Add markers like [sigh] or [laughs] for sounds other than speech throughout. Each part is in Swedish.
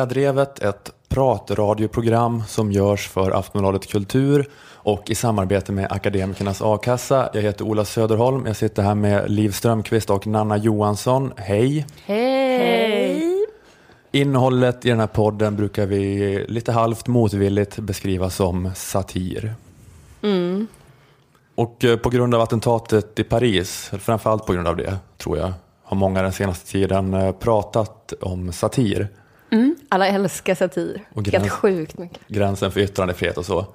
Lilla Drevet, ett pratradioprogram som görs för Aftonbladet Kultur och i samarbete med Akademikernas A-kassa. Jag heter Ola Söderholm, jag sitter här med Liv Strömqvist och Nanna Johansson. Hej! Hej! Innehållet i den här podden brukar vi lite halvt motvilligt beskriva som satir. Mm. Och på grund av attentatet i Paris, framförallt på grund av det, tror jag, har många den senaste tiden pratat om satir. Mm. Alla älskar satir. Och gräns- Helt sjukt mycket. gränsen för yttrandefrihet och så.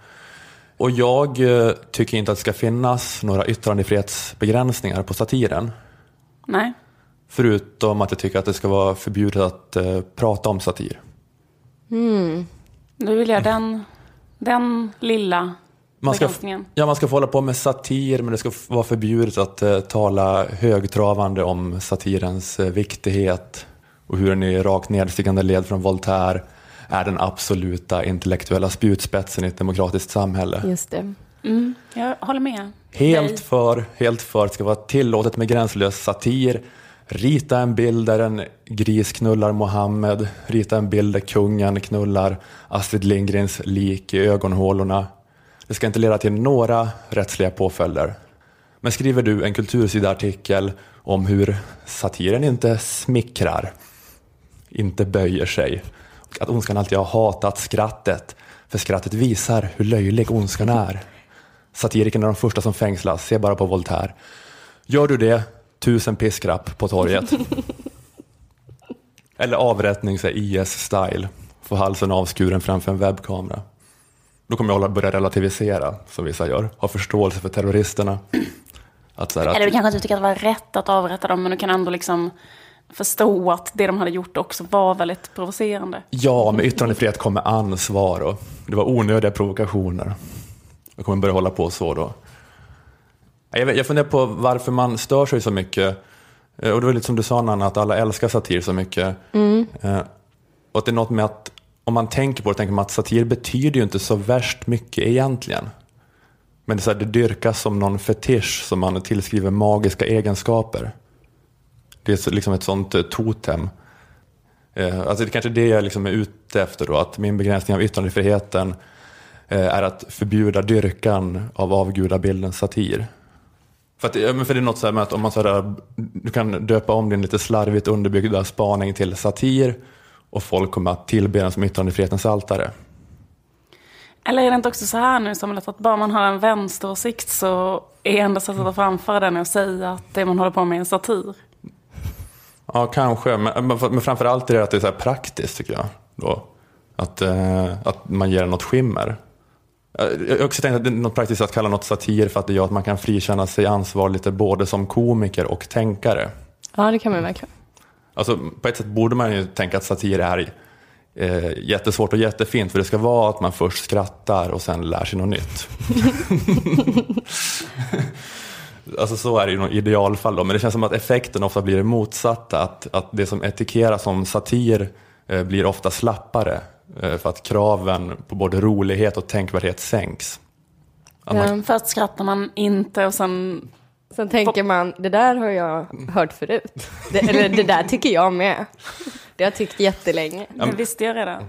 Och jag eh, tycker inte att det ska finnas några yttrandefrihetsbegränsningar på satiren. Nej. Förutom att jag tycker att det ska vara förbjudet att eh, prata om satir. Nu vill jag den, den lilla Man ska, begränsningen. ja, man ska få hålla på med satir men det ska vara förbjudet att eh, tala högtravande om satirens eh, viktighet och hur den i rakt nedstigande led från Voltaire är den absoluta intellektuella spjutspetsen i ett demokratiskt samhälle. Just det. Mm, jag håller med. Helt för, helt för att det ska vara tillåtet med gränslös satir. Rita en bild där en gris knullar Mohammed. Rita en bild där kungen knullar Astrid Lindgrens lik i ögonhålorna. Det ska inte leda till några rättsliga påföljder. Men skriver du en kultursidartikel om hur satiren inte smickrar, inte böjer sig, att ondskan alltid har hatat skrattet, för skrattet visar hur löjlig ondskan är. Satirikerna är de första som fängslas, se bara på Voltaire. Gör du det, tusen piskrapp på torget. [laughs] Eller avrättning, IS-style. Få halsen avskuren framför en webbkamera. Då kommer jag att börja relativisera, som vissa gör. Ha förståelse för terroristerna. Att här, Eller du att, kanske inte tycker att det var rätt att avrätta dem, men du kan ändå liksom förstå att det de hade gjort också var väldigt provocerande. ja, med yttrandefrihet kommer ansvar och det var onödiga provokationer. Jag kommer börja hålla på så då. Jag, funderar på varför man stör sig så mycket. Eh, Och det var lite som du sa Nanna, att alla älskar satir så mycket. Eh, Och att det är något med att om man tänker på det, tänker man att satir betyder ju inte så värst mycket egentligen. Men det, är så här, det dyrkas som någon fetisch som man tillskriver magiska egenskaper. Det är liksom ett sånt eh, totem. Eh, Alltså det är kanske det jag liksom är ute efter då, att min begränsning av yttrandefriheten eh, är att förbjuda dyrkan av avgudabildens satir. För, att, för det är något så här med att om man så här, du kan döpa om din lite slarvigt underbyggda spaning till satir och folk kommer att tillbe den som yttrandefrihetens altare. Eller är det inte också så här nu samhället att bara man har en vänsteråsikt så är enda sättet att framföra den att säga att det man håller på med är satir? Ja, kanske. Men, men men framför allt är det att det är så praktiskt tycker jag. Då. Att, eh, att man ger något skimmer. Eh, Jag har också tänkt att det är något praktiskt att kalla något satir för att det gör att man kan frikänna sig ansvar lite både som komiker och tänkare. Ja, det kan man verkligen. Alltså, på ett sätt borde man ju tänka att satir är eh, jättesvårt och jättefint för det ska vara att man först skrattar och sen lär sig något nytt. [laughs] [laughs] alltså så är det ju i idealfall då, men det känns som att effekten ofta blir det motsatta, att, att det som etikeras som satir eh, blir ofta slappare eh, för att kraven på både rolighet och tänkvärdhet sänks. Att man, Ja. Först skrattar man inte och sen... Sen tänker man, det där har jag hört förut. Det, eller det där tycker jag med. Det har jag tyckt jättelänge. Det visste jag redan.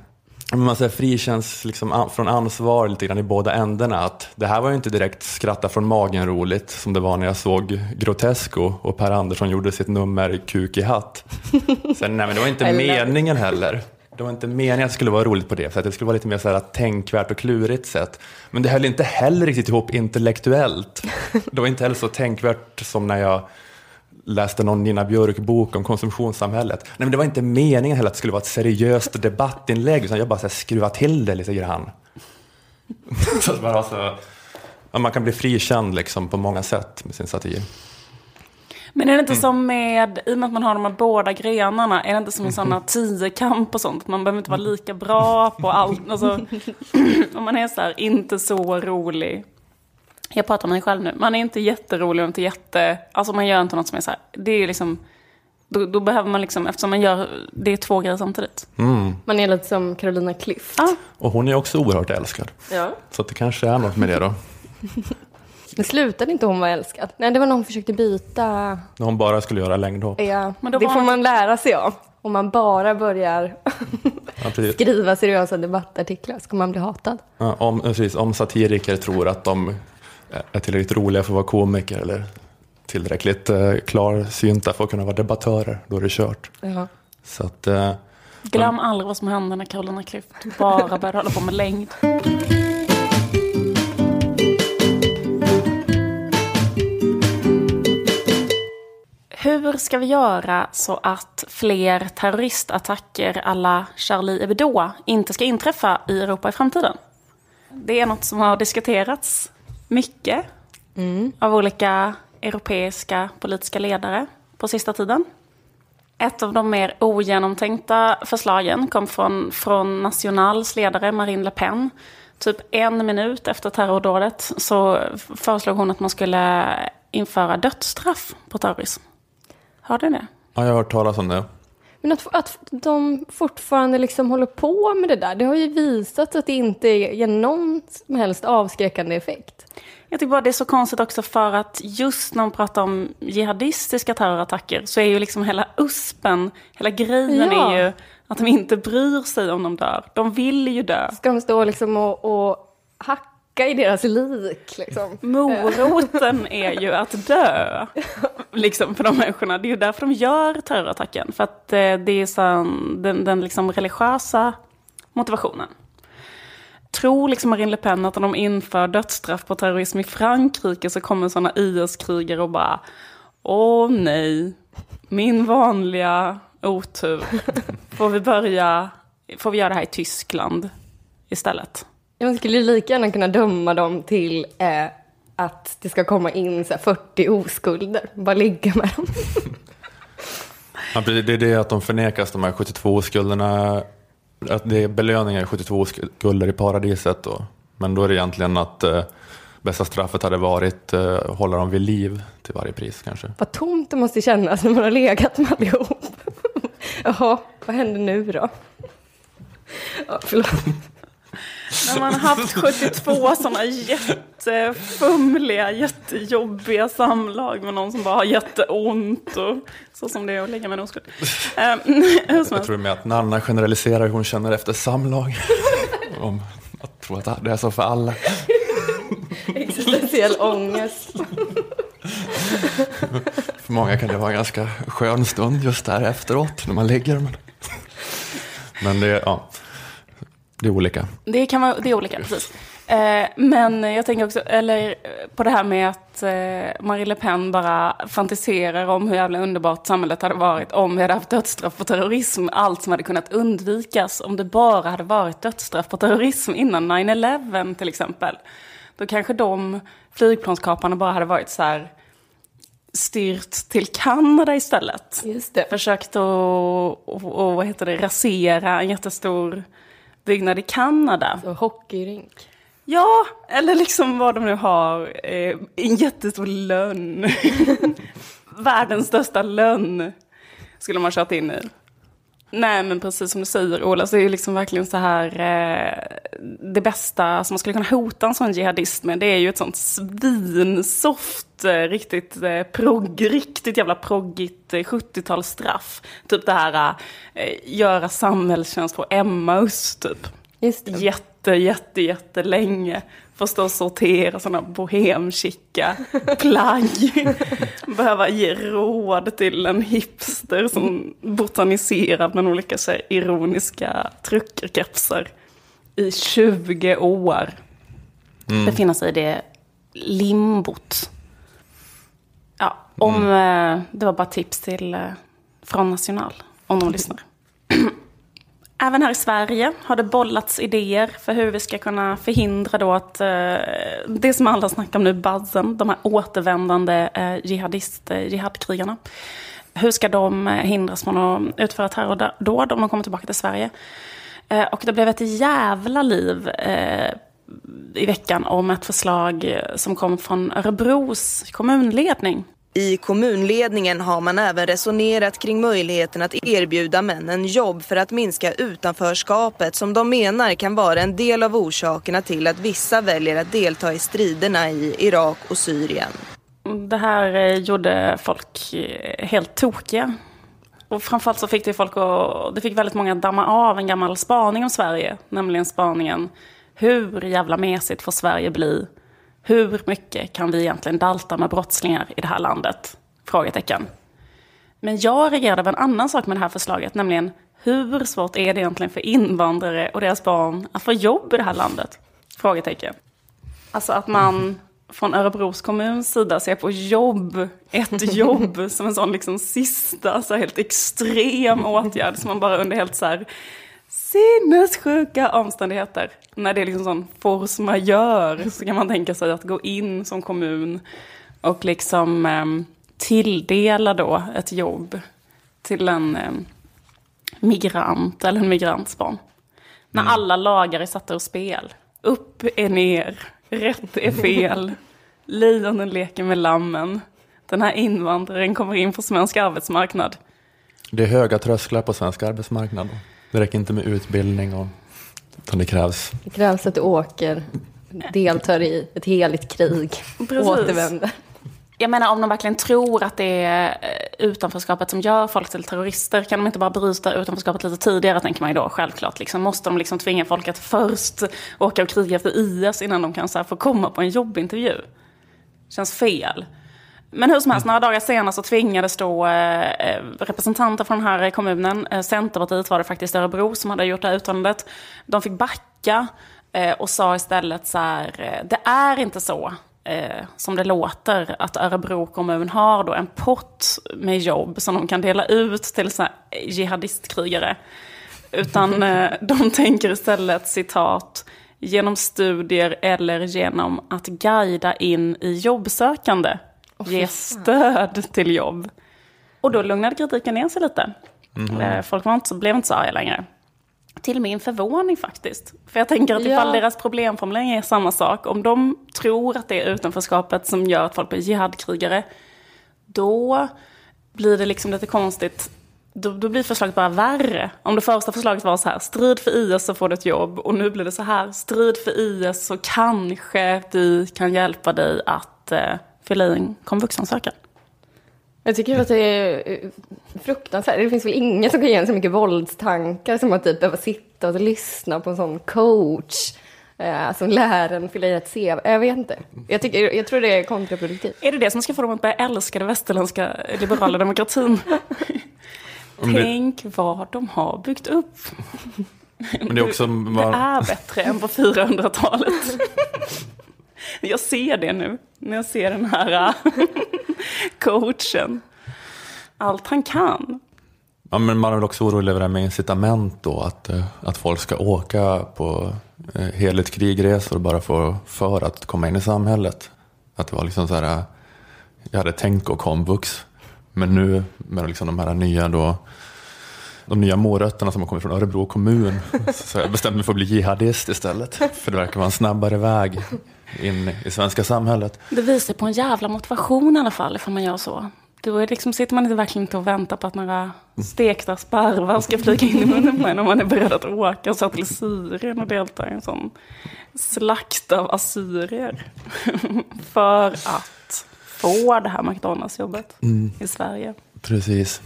Man säger frikänns liksom från ansvar lite grann i båda ändarna. Att det här var ju inte direkt skratta från magen roligt som det var när jag såg Grotesco och Per Andersson gjorde sitt nummer Kuk i hatt. [laughs] Sen, nej men det var inte meningen heller. Det var inte meningen att det skulle vara roligt på det sättet. Det skulle vara lite mer så här tänkvärt och klurigt sätt. Men det höll inte heller riktigt ihop intellektuellt. [laughs] Det var inte heller så tänkvärt som när jag läste någon Nina Björk-bok om konsumtionssamhället. Nej, men det var inte meningen heller att det skulle vara ett seriöst debattinlägg, utan jag bara så här, skruva till det lite grann. [laughs] så att man, har så, ja, man kan bli frikänd liksom, på många sätt med sin satir. Men är det inte som med, i och med att man har de här båda grenarna, är det inte som en sån här tiokamp och sånt? Man behöver inte vara lika bra på allt. Alltså, [clears throat] om man är så här, inte så rolig. Jag pratar om mig själv nu. Man är inte jätterolig och inte jätte... Alltså man gör inte något som är så här. Det är liksom... Då, då behöver man liksom, eftersom man gör, det är två grejer samtidigt. Man är lite som Carolina Klüft. Ja. Och hon är också oerhört älskad. Ja. Så att det kanske är något med det då. [laughs] Men slutade inte hon vara älskad? Nej, det var när hon försökte byta. När hon bara skulle göra längdhopp. Ja, Men då det får hon- man lära sig av. om man bara börjar [laughs] Ja, skriva seriösa debattartiklar så kommer man bli hatad. Ja, om, precis, om satiriker tror att de är tillräckligt roliga för att vara komiker eller tillräckligt eh, klarsynta för att kunna vara debattörer, då är det kört. Ja. Så att, eh, Glöm aldrig vad som hände när Carolina Klüft bara började hålla på med längd. Hur ska vi göra så att fler terroristattacker alla Charlie Hebdo inte ska inträffa i Europa i framtiden? Det är något som har diskuterats mycket av olika europeiska politiska ledare på sista tiden. Ett av de mer ogenomtänkta förslagen kom från, från Nationals ledare Marine Le Pen. Typ en minut efter terrordådet så föreslog hon att man skulle införa dödsstraff på terrorism. Hörde ni det? ja, jag har hört talas om det. Men att, att de fortfarande liksom håller på med det där, det har ju visat att det inte ger någon som helst avskräckande effekt. Jag tycker bara det är så konstigt också för att just när man pratar om jihadistiska terrorattacker så är ju liksom hela uspen, hela grejen Ja. är ju att de inte bryr sig om de dör. De vill ju dö. Ska de stå liksom och, och hacka i deras lik liksom? [laughs] Moroten är ju att dö. [laughs] Liksom för de människorna. Det är ju därför de gör terrorattacken. För att eh, det är sån, den, den liksom religiösa motivationen. Tror liksom Marine Le Pen att om de inför dödsstraff på terrorism i Frankrike så kommer sådana IS-krigare och bara Åh nej, min vanliga otur. [laughs] Får vi börja, får vi göra det här i Tyskland istället? Man skulle lika gärna kunna döma dem till eh, att det ska komma in så här 40 oskulder. Bara ligga med dem. [laughs] Ja, det är det att de förnekas de här 72 skulderna. Att det är belöningar i 72 skulder i paradiset. Då. Men då är det egentligen att eh, bästa straffet hade varit eh, hålla dem vid liv till varje pris kanske. Vad tomt det måste kännas när man har legat med allihop. [laughs] Jaha, vad händer nu då? Ja, förlåt. När man har haft 72 sådana jättefumliga, jättejobbiga samlag med någon som bara har jätteont och så som det är att ligga med en oskuld. Ehm, [laughs] Jag tror med att Nanna generaliserar hur hon känner efter samlag. [laughs] Om att tro att det är så för alla. Existentiell ångest. För många kan det vara en ganska skön stund just där efteråt när man ligger. Men, men det, är- ja, det är olika. Det kan vara, det är olika, precis. Eh, men jag tänker också, eller på det här med att eh, Marie Le Pen bara fantiserar om hur jävla underbart samhället hade varit om vi hade haft dödsstraff på terrorism. Allt som hade kunnat undvikas om det bara hade varit dödsstraff på terrorism innan 9-11 till exempel. Då kanske de flygplanskaparna bara hade varit så här styrt till Kanada istället. Just det. Försökt att, och, och, vad heter det, rasera en jättestor byggnad i Kanada. Så hockeyrink. Ja, eller liksom vad de nu har. Eh, en jättestor lönn. [laughs] Världens största lönn skulle man kört in i. Nej, men precis som du säger Ola, så är det liksom verkligen så här eh, det bästa som man skulle kunna hota en sån jihadist med, det är ju ett sånt svinsoft, eh, riktigt eh, progg, riktigt jävla proggigt eh, 70-talsstraff. Typ det här eh, göra samhällstjänst på Emmaus, typ Just det. jätte, jätte, jättelänge. Få stå och sortera sådana bohemchicka plagg. [laughs] Behöva ge råd till en hipster som botaniserar bland olika så ironiska truckerkepsar i 20 år. Befinna sig i det limbot. Ja, om, eh, det var bara tips till eh, från National, om de lyssnar. [clears throat] Även här i Sverige har det bollats idéer för hur vi ska kunna förhindra då att eh, det som alla snackar om nu, buzzen, de här återvändande eh, jihadist, eh, jihadkrigarna. Hur ska de eh, hindras från att utföra terrordåd om de kommer tillbaka till Sverige? Eh, och det blev ett jävla liv eh, i veckan om ett förslag eh, som kom från Örebros kommunledning. I kommunledningen har man även resonerat kring möjligheten att erbjuda männen jobb för att minska utanförskapet som de menar kan vara en del av orsakerna till att vissa väljer att delta i striderna i Irak och Syrien. Det här eh, gjorde folk eh, helt tokiga. Och framförallt så fick det folk att, det fick väldigt många att damma av en gammal spaning om Sverige. Nämligen spaningen, hur jävla mesigt får Sverige bli? Hur mycket kan vi egentligen dalta med brottslingar i det här landet? Frågetecken. Men jag reagerade på en annan sak med det här förslaget, nämligen hur svårt är det egentligen för invandrare och deras barn att få jobb i det här landet? Frågetecken. Alltså att man från Örebros kommuns sida ser på jobb, ett [laughs] jobb, som en sån liksom sista så helt extrem åtgärd som man bara under helt så här sinnessjuka omständigheter. När det är liksom sån force majeure så kan man tänka sig att gå in som kommun och liksom eh, tilldela då ett jobb till en eh, migrant eller en migrantsbarn. När Mm. alla lagar är satta ur spel. Upp är ner, rätt är fel. Lejonen leker med lammen. Den här invandraren kommer in på svensk arbetsmarknad. Det är höga trösklar på svensk arbetsmarknad. Det räcker inte med utbildning och utan det krävs. Det krävs att du åker, deltar i ett heligt krig, Precis. återvänder. Jag menar om de verkligen tror att det är eh, utanförskapet som gör folk till terrorister, kan de inte bara bryta utanförskapet lite tidigare, tänker man ju då, självklart. Liksom, måste de liksom tvinga folk att först åka och kriga efter IS innan de kan så här, få komma på en jobbintervju? Känns fel. Men hur som helst, några dagar senare så tvingades då eh, eh, representanter från den här kommunen, eh, Centerpartiet var det faktiskt Örebro som hade gjort det här uttalandet, de fick backa eh, och sa istället så här, det är inte så som det låter att Örebro kommun har då en pott med jobb som de kan dela ut till så här jihadistkrigare. Utan [laughs] de tänker istället, citat, genom studier eller genom att guida in i jobbsökande. Ge stöd till jobb. Och då lugnade kritiken ner sig lite. Eh, Folk var inte, så- blev inte så arga längre. Till min förvåning faktiskt. För jag tänker att Ja. ifall deras problemformulering är samma sak, om de tror att det är utanförskapet som gör att folk blir jihadkrigare, då blir det liksom lite konstigt. Då, då blir förslaget bara värre. Om det första förslaget var så här, strid för IS så får du ett jobb. Och nu blir det så här, strid för IS så kanske vi kan hjälpa dig att eh, fylla i en komvuxansökan. Jag tycker att det är eh, fruktansvärt. Det finns väl ingen som kan ge en så mycket våldstankar som att typ behöva sitta och lyssna på en sån coach eh, som lär en fylla i ett CV. Jag vet inte. Jag, tycker, jag tror det är kontraproduktivt. Är det det som ska få dem att börja älska den västerländska liberala demokratin? [laughs] Det- Tänk vad de har byggt upp. Men det är också [laughs] Det bara, är bättre än på 400-talet. [laughs] [laughs] Jag ser det nu, när jag ser den här äh, [laughs] coachen. Allt han kan. ja, men man är väl också orolig över det här med incitament då. Att, äh, att folk ska åka på äh, heligt krigresor bara för, för att komma in i samhället. Att det var liksom så här, jag hade tänkt gå komvux. Men nu med liksom de här nya då, de nya morötterna som har kommit från Örebro kommun. [laughs] Så jag bestämde mig för att bli jihadist istället. För det verkar vara en snabbare väg in i svenska samhället. Det visar på en jävla motivation i alla fall, ifall man gör så. Då är liksom, sitter man inte verkligen inte och väntar på att några stekta sparvar ska flyga in i munnen på en om man är beredd att åka så till Syrien och delta i en sån slakt av assyrier. [laughs] För att få det här McDonalds-jobbet i Sverige. Precis.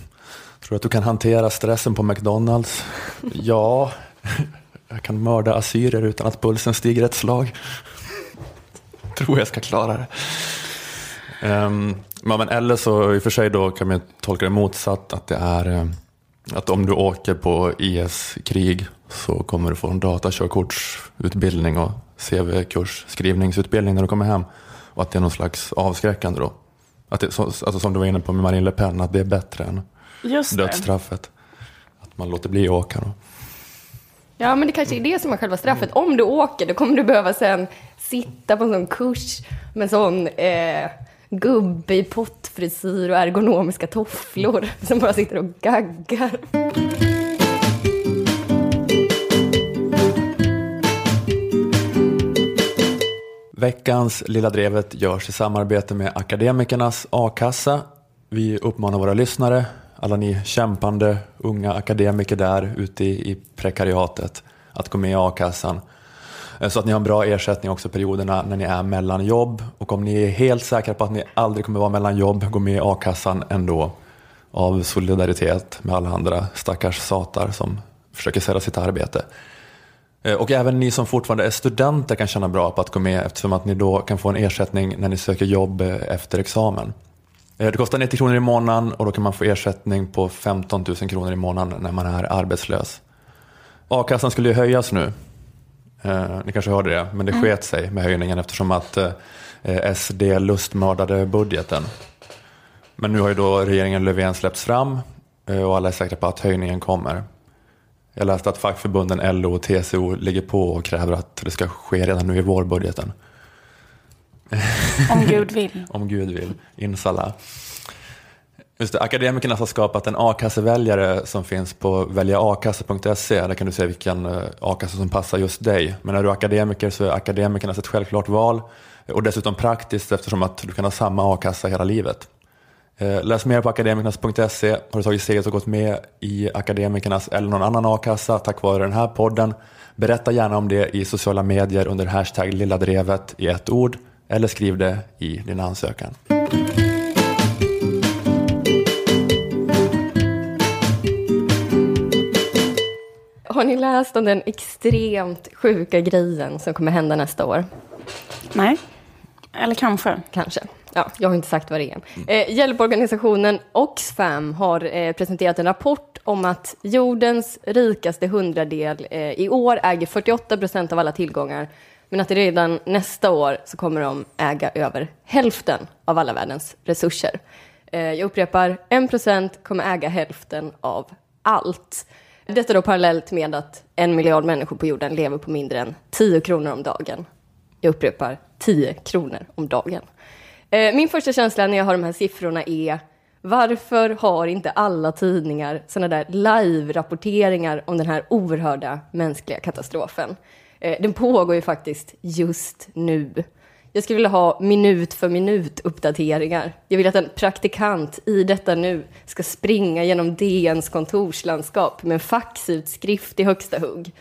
Tror du att du kan hantera stressen på McDonalds? Ja, jag kan mörda assyrier utan att pulsen stiger ett slag. Tror jag ska klara det. Um, men eller så i och för sig då kan man tolka det motsatt att det är eh, att om du åker på IS-krig så kommer du få en datakörkortsutbildning och CV-kurs skrivningsutbildning när du kommer hem. Och att det är någon slags avskräckande då. Att det, så, alltså som du var inne på med Marine Le Pen, att det är bättre än Just det. dödsstraffet. Att man låter bli att åka då. Ja, men det kanske är det som är själva straffet. Om du åker, då kommer du behöva sen sitta på en sån kurs med en sån eh, gubbe i pottfrisyr och ergonomiska tofflor [laughs] som bara sitter och gaggar. Veckans Lilla Drevet görs i samarbete med Akademikernas A-kassa. Vi uppmanar våra lyssnare, alla ni kämpande unga akademiker där ute i, i prekariatet, att gå med i a-kassan. Eh, så att ni har en bra ersättning också perioderna när ni är mellan jobb. Och om ni är helt säkra på att ni aldrig kommer vara mellan jobb, gå med i a-kassan ändå. av solidaritet med alla andra stackars satar som försöker sälja sitt arbete. Eh, och även ni som fortfarande är studenter kan känna bra på att gå med eftersom att ni då kan få en ersättning när ni söker jobb eh, efter examen. Eh, det kostar 90 kronor i månaden och då kan man få ersättning på 15 000 kronor i månaden när man är arbetslös. A-kassan skulle ju höjas nu. ni kanske hörde det, men det mm. sket sig med höjningen eftersom att SD lustmördade budgeten. Men nu har ju då regeringen Löfven släppts fram och alla är säkra på att höjningen kommer. Jag läste att fackförbunden LO och TCO ligger på och kräver att det ska ske redan nu i vårbudgeten. [laughs] Om Gud vill. Om Gud vill. Inshallah. Just det, akademikerna har skapat en a-kasseväljare som finns på väljaakasse.se. Där kan du se vilken eh, a-kassa som passar just dig. Men när du är akademiker så är akademikernas ett självklart val och dessutom praktiskt eftersom att du kan ha samma a-kassa hela livet. Eh, läs mer på akademikernas.se. Har du tagit steget och gått med i Akademikernas eller någon annan a-kassa tack vare den här podden? Berätta gärna om det i sociala medier under hashtag lilladrevet i ett ord eller skriv det i din ansökan. Har ni läst om den extremt sjuka grejen som kommer hända nästa år? Nej, eller kanske. Kanske. Ja, jag har inte sagt vad det är. Eh, hjälporganisationen Oxfam har eh, presenterat en rapport om att jordens rikaste hundradel eh, i år äger 48 procent av alla tillgångar, men att redan nästa år så kommer de äga över hälften av alla världens resurser. Eh, jag upprepar, 1 procent kommer äga hälften av allt. Detta då parallellt med att en miljard människor på jorden lever på mindre än 10 kronor om dagen. Jag upprepar, 10 kronor om dagen. Eh, min första känsla när jag har de här siffrorna är varför har inte alla tidningar sådana där live-rapporteringar om den här oerhörda mänskliga katastrofen? Eh, den pågår ju faktiskt just nu. Jag skulle vilja ha minut för minut uppdateringar. Jag vill att en praktikant i detta nu ska springa genom DNs kontorslandskap med en faxutskrift i högsta hugg.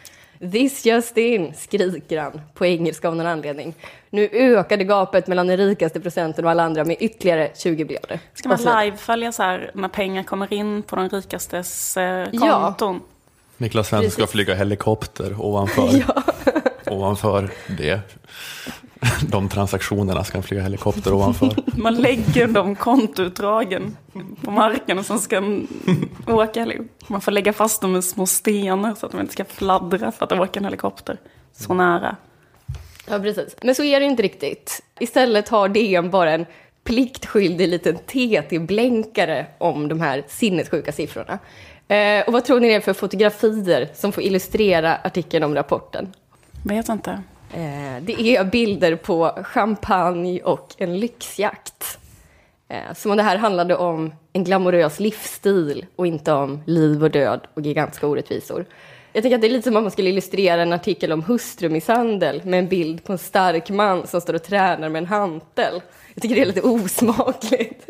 This just in, skriker han på engelska av någon anledning. Nu ökade gapet mellan den rikaste procenten och alla andra med ytterligare 20 miljarder. Ska man live följa så här när pengar kommer in på de rikastes eh, konton? Ja. Niklas Svensson ska flyga helikopter ovanför, [laughs] ja. Ovanför det. De transaktionerna ska flyga helikopter ovanför. Man lägger de kontoutdragen på marken och sen ska han åka. Man får lägga fast dem med små stenar så att de inte ska fladdra för att de åker en helikopter så nära. Ja, precis. Men så är det inte riktigt. Istället har DN bara en pliktskyldig liten TT-blänkare om de här sinnessjuka siffrorna. Eh, och vad tror ni det är för fotografier som får illustrera artikeln om rapporten? Vet inte. Eh, det är bilder på champagne och en lyxjakt. Eh, som om det här handlade om en glamorös livsstil och inte om liv och död och gigantiska orättvisor. Jag tänker att det är lite som om man skulle illustrera en artikel om hustrumisshandel med en bild på en stark man som står och tränar med en hantel. Jag tycker det är lite osmakligt.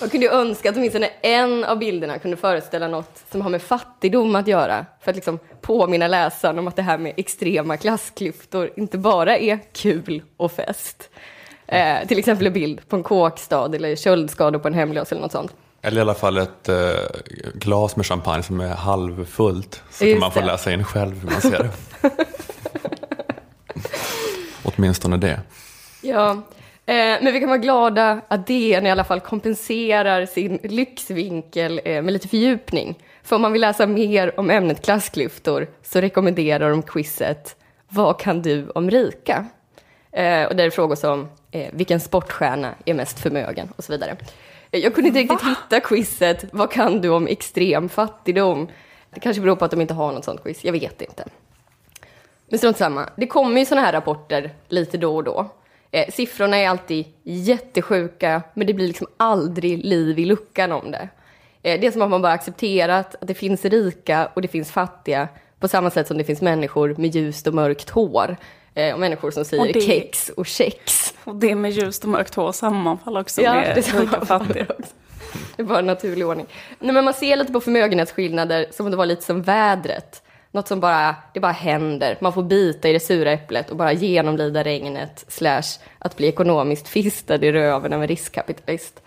Man kunde ju önska att åtminstone en av bilderna kunde föreställa något som har med fattigdom att göra. För att liksom påminna läsaren om att det här med extrema klassklyftor inte bara är kul och fest. Eh, till exempel en bild på en kåkstad eller köldskador på en hemlös eller något sånt. Eller i alla fall ett eh, glas med champagne som är halvfullt. Så Just kan man få det. läsa in själv hur man ser det. [laughs] Åtminstone det. Ja, men vi kan vara glada att DN i alla fall kompenserar sin lyxvinkel eh, med lite fördjupning. För om man vill läsa mer om ämnet klassklyftor så rekommenderar de quizet Vad kan du om rika? Eh, och där är frågor som eh, vilken sportstjärna är mest förmögen och så vidare. Jag kunde inte riktigt Va? hitta quizet. Vad kan du om extrem fattigdom? Det kanske beror på att de inte har något sånt quiz. Jag vet inte. Men strunt samma. Det kommer ju såna här rapporter lite då och då. Eh, siffrorna är alltid jättesjuka, men det blir liksom aldrig liv i luckan om det. Eh, det är som att man bara accepterat att det finns rika och det finns fattiga på samma sätt som det finns människor med ljust och mörkt hår. Eh, och människor som säger och det, kex och kex. Och det med ljust och mörkt hår sammanfaller också ja, med det rika och fattiga. Det är bara en naturlig ordning. Nej, men man ser lite på förmögenhetsskillnader som om det var lite som vädret. Något som bara, det bara händer. Man får bita i det sura äpplet och bara genomlida regnet slash att bli ekonomiskt fistad i röven av en riskkapitalist.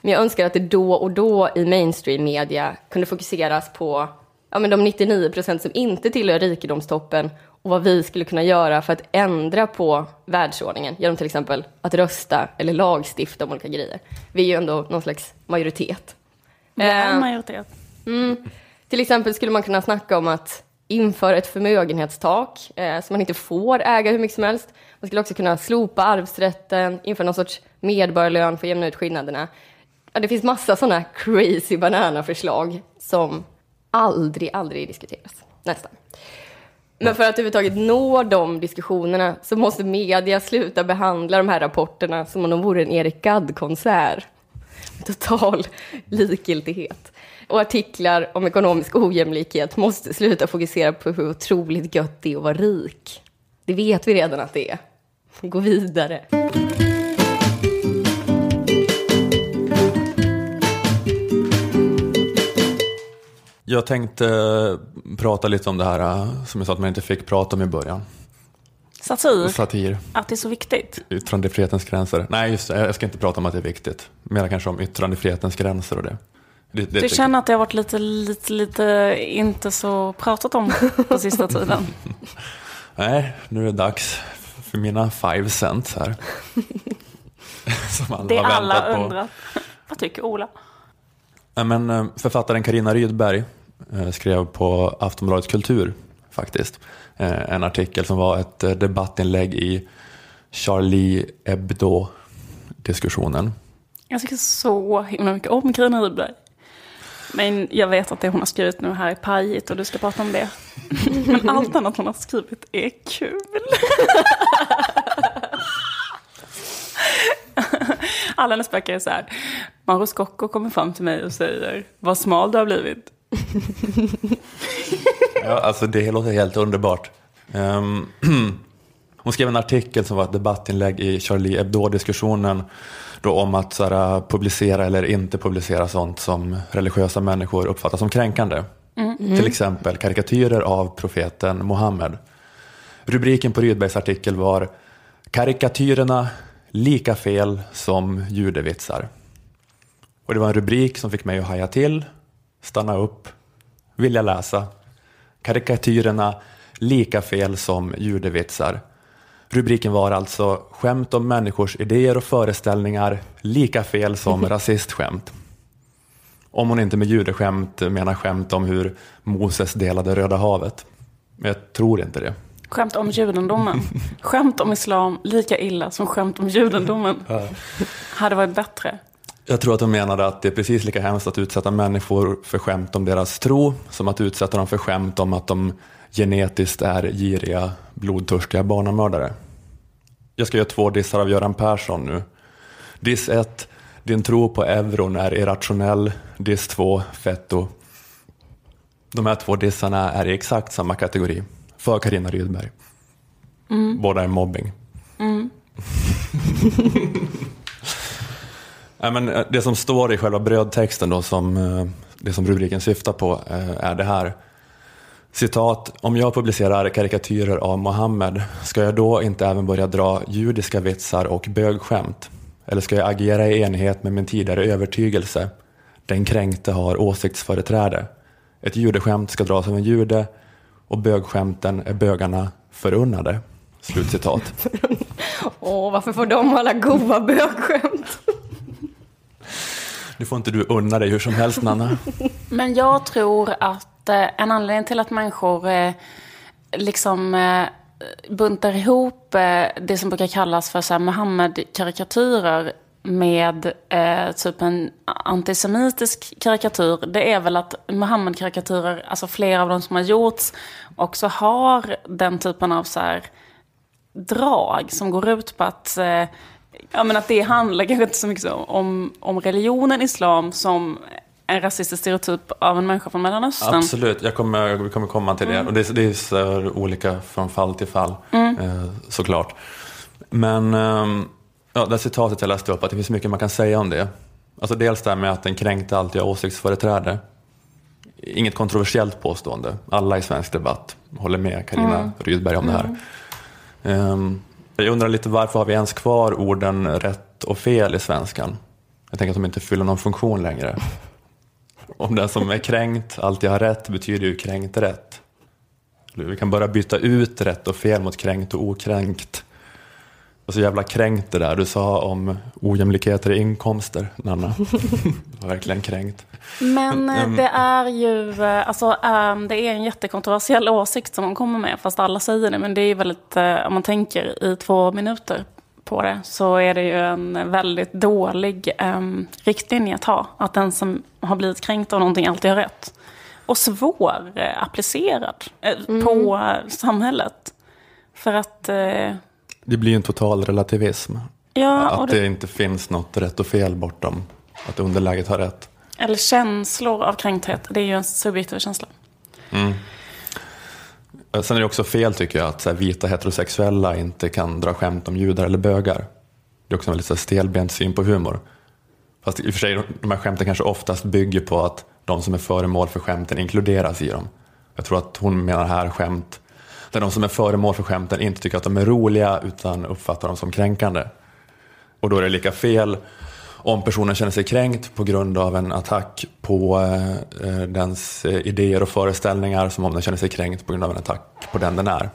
Men jag önskar att det då och då i mainstream media kunde fokuseras på ja, men de 99 procent som inte tillhör rikedomstoppen och vad vi skulle kunna göra för att ändra på världsordningen genom till exempel att rösta eller lagstifta om olika grejer. Vi är ju ändå någon slags majoritet. Det är en Eh, majoritet. Mm. Till exempel skulle man kunna snacka om att införa ett förmögenhetstak eh, så man inte får äga hur mycket som helst. Man skulle också kunna slopa arvsrätten, införa någon sorts medborgarlön för att jämna ut skillnaderna. Ja, det finns massa sådana crazy banana-förslag som aldrig, aldrig diskuteras. Nästan. Men för att överhuvudtaget nå de diskussionerna så måste media sluta behandla de här rapporterna som om de vore en Erik Gadd-konsert. Total likgiltighet. Och artiklar om ekonomisk ojämlikhet måste sluta fokusera på hur otroligt gött det är att vara rik. Det vet vi redan att det är. Gå vidare. Jag tänkte prata lite om det här eh, som jag sa att man inte fick prata om i början. Satir, Satir, att det är så viktigt. yttrandefrihetens gränser. Nej, just det, jag ska inte prata om att det är viktigt. Mer kanske om yttrandefrihetens gränser och det. Det, det Du känner att det har varit lite, lite, lite inte så pratat om på sista tiden. [laughs] Nej, nu är det dags för mina five cents här. [laughs] som alla Det har alla väntat på. undrar. Vad tycker Ola? Men, eh, författaren Karina Rydberg eh, skrev på Aftonbladet Kultur faktiskt eh, en artikel som var ett debattinlägg i Charlie Hebdo-diskussionen. Jag tycker så himla mycket om Carina Rydberg. Men jag vet att det hon har skrivit nu här är pajigt och du ska prata om det. Men [laughs] allt annat hon har skrivit är kul. Alla hennes böcker är så här. Mauro Scocco kommer fram till mig och säger vad smal du har blivit. [laughs] Ja, alltså det låter helt underbart. Ehm, [clears throat] hon skrev en artikel som var ett debattinlägg i Charlie Hebdo-diskussionen då om att så här, publicera eller inte publicera sånt som religiösa människor uppfattar som kränkande. Till exempel karikatyrer av profeten Muhammed. Rubriken på Rydbergs artikel var Karikatyrerna lika fel som judevitsar. Och det var en rubrik som fick mig att haja till, stanna upp, vilja läsa. Karikatyrerna lika fel som judevitsar. Rubriken var alltså Skämt om människors idéer och föreställningar lika fel som [laughs] rasistskämt. Om hon inte med judeskämt menar skämt om hur Moses delade Röda havet. Jag tror inte det. Skämt om judendomen. [laughs] Skämt om islam lika illa som skämt om judendomen. Hade varit bättre. Jag tror att de menade att det är precis lika hemskt att utsätta människor för skämt om deras tro som att utsätta dem för skämt om att de genetiskt är giriga, blodtörstiga barnamördare. Jag ska göra två dissar av Göran Persson nu. Diss 1. Din tro på euron är irrationell. Diss 2. Fetto. De här två dissarna är i exakt samma kategori. För Carina Rydberg. Båda är mobbing. [laughs] Men eh, det som står i själva brödtexten, då, som, eh, det som rubriken syftar på, eh, är det här. Citat, om jag publicerar karikatyrer av Mohammed, ska jag då inte även börja dra judiska vitsar och bögskämt? Eller ska jag agera i enlighet med min tidigare övertygelse? Den kränkte har åsiktsföreträde. Ett judeskämt ska dras av en jude och bögskämten är bögarna förunnade. Slutcitat. [laughs] Åh, varför får de alla goa bögskämt? Nu får inte du unna dig hur som helst, Nanna. Men jag tror att att eh, en anledning till att människor eh, liksom eh, buntar ihop det som brukar kallas för så här Muhammed-karikatyrer med eh, typ en antisemitisk karikatyr, det är väl att Muhammed-karikatyrer, alltså flera av de som har gjorts, också har den typen av så här drag som går ut på att, eh, ja, men att det handlar kanske inte så mycket om, om religionen islam som en rasistisk stereotyp av en människa från Mellanöstern. Absolut, jag kommer, vi kommer komma till det. Och det, det är olika från fall till fall, eh, såklart. Men ehm, ja, det citatet jag läste upp, att det finns mycket man kan säga om det. Alltså dels det här med att den kränkte alltid har åsiktsföreträde. Inget kontroversiellt påstående. Alla i svensk debatt håller med Karina Rydberg om det här. Ehm, jag undrar lite varför har vi ens kvar orden rätt och fel i svenskan? Jag tänker att de inte fyller någon funktion längre. Om den som är kränkt alltid har rätt betyder ju kränkt rätt. Vi kan bara byta ut rätt och fel mot kränkt och okränkt. Och så jävla kränkt det där du sa om ojämlikheter i inkomster, Nanna. [laughs] verkligen kränkt. Men eh, det är ju, eh, alltså ehm, det är en jättekontroversiell åsikt som hon kommer med, fast alla säger det. Men det är väldigt, eh, om man tänker i två minuter på det, så är det ju en väldigt dålig um, riktlinje att ha. Att den som har blivit kränkt av någonting alltid har rätt. Och svår eh, applicerad eh, mm. på samhället. För att... Eh, det blir ju en total relativism. Ja, att det... det inte finns något rätt och fel bortom att underläget har rätt. Eller känslor av kränkthet. Det är ju en subjektiv känsla. Mm. Eh, sen är det också fel tycker jag att så här, vita heterosexuella inte kan dra skämt om judar eller bögar. Det är också en väldigt stelbent syn på humor. Fast i och för sig, de här skämten kanske oftast bygger på att de som är föremål för skämten inkluderas i dem. Jag tror att hon menar här skämt där de som är föremål för skämten inte tycker att de är roliga utan uppfattar dem som kränkande. Och då är det lika fel om personen känner sig kränkt på grund av en attack på eh, eh dens eh, idéer och föreställningar som om den känner sig kränkt på grund av en attack på den den är.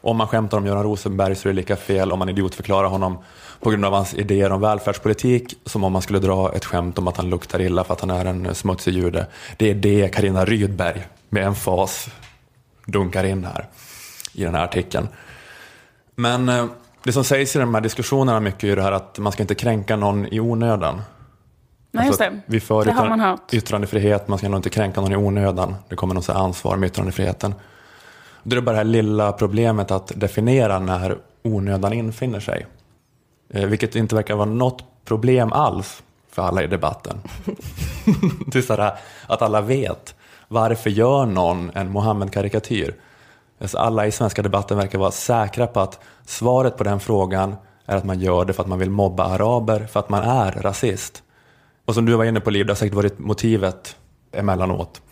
Om man skämtar om Göran Rosenberg så är det lika fel om man idiotförklarar honom på grund av hans idéer om välfärdspolitik som om man skulle dra ett skämt om att han luktar illa för att han är en eh, smutsig jude. Det är det Karina Rydberg med en fas dunkar in här i den här artikeln. Men eh, det som sägs i de här diskussionerna mycket är det här att man ska inte kränka någon i onödan. Nej, just alltså, det. Vi för det har man hört. yttrandefrihet, man ska nog inte kränka någon i onödan. Det kommer något ansvar med yttrandefriheten. Det är bara det här lilla problemet att definiera när onödan infinner sig. Eh, vilket inte verkar vara något problem alls för alla i debatten. [laughs] det är så här, att alla vet varför gör någon en Mohammed-karikatyr? Alltså alla i svenska debatten verkar vara säkra på att svaret på den frågan är att man gör det för att man vill mobba araber, för att man är rasist. Och som du var inne på Liv, det har säkert varit motivet emellanåt.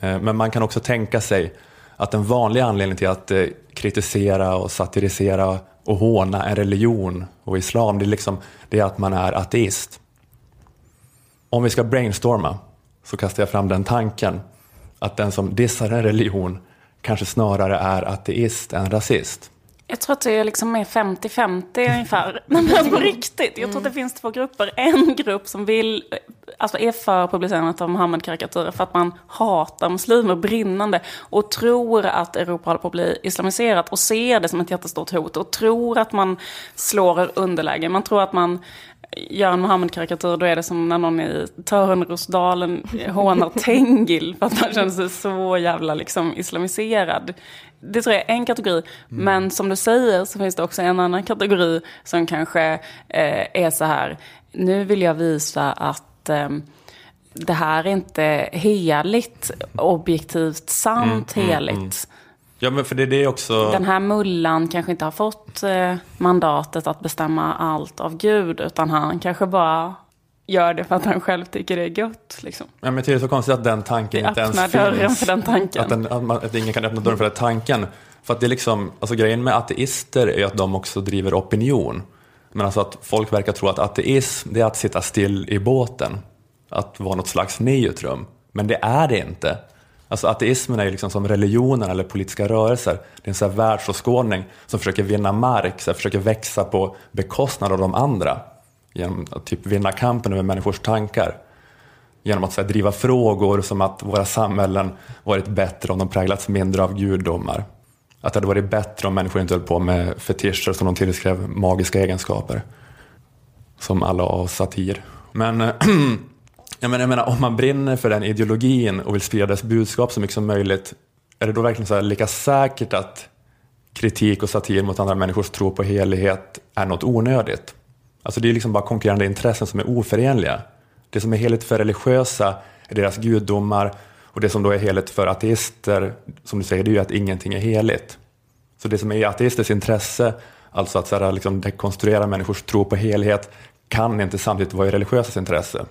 Eh, men man kan också tänka sig att en vanlig anledning till att eh, kritisera och satirisera och håna en religion och islam, det är, liksom, det är att man är ateist. Om vi ska brainstorma så kastar jag fram den tanken att den som dissar en religion kanske snarare är ateist än rasist. Jag tror att det är liksom mer 50-50 ungefär. [laughs] Men på riktigt, jag tror att det finns två grupper. En grupp som vill, alltså är för publicerandet av Muhammed-karikatyrer för att man hatar muslimer brinnande och tror att Europa håller på att bli islamiserat och ser det som ett jättestort hot och tror att man slår underläge. Man tror att man gör en Muhammed-karikatyr, då är det som när någon i Törnrosdalen hånar Tengil för att man känner sig så jävla liksom islamiserad. Det tror jag är en kategori. Mm. Men som du säger så finns det också en annan kategori som kanske eh, är så här, nu vill jag visa att eh, det här är inte heligt, objektivt sant mm, heligt. Mm, mm. Ja, men för det är det också... Den här mullan kanske inte har fått eh, mandatet att bestämma allt av Gud, utan han kanske bara gör det för att han själv tycker det är gött. Liksom. Ja, men det är så konstigt att den tanken det inte ens finns. dörren för den tanken. Att, den, att, man, att ingen kan öppna dörren för den tanken. För att det är liksom, alltså grejen med ateister är att de också driver opinion. Men alltså att folk verkar tro att ateism, det är att sitta still i båten. Att vara något slags neutrum. Men det är det inte. Alltså ateismen är ju liksom som religionen eller politiska rörelser. Det är en så här världsåskådning som försöker vinna mark, så försöker växa på bekostnad av de andra. Genom att typ vinna kampen över människors tankar. Genom att så här, driva frågor som att våra samhällen varit bättre om de präglats mindre av gudomar. Att det hade varit bättre om människor inte höll på med fetischer som de tillskrev magiska egenskaper. Som alla av satir. Men [clears throat] Jag menar, jag menar, om man brinner för den ideologin och vill sprida dess budskap så mycket som möjligt, är det då verkligen så lika säkert att kritik och satir mot andra människors tro på helighet är något onödigt? Alltså det är liksom bara konkurrerande intressen som är oförenliga. Det som är heligt för religiösa är deras gudomar och det som då är heligt för ateister, som du säger, det är ju att ingenting är heligt. Så det som är i ateisters intresse, alltså att så här, liksom dekonstruera människors tro på helhet, kan inte samtidigt vara i religiösas intresse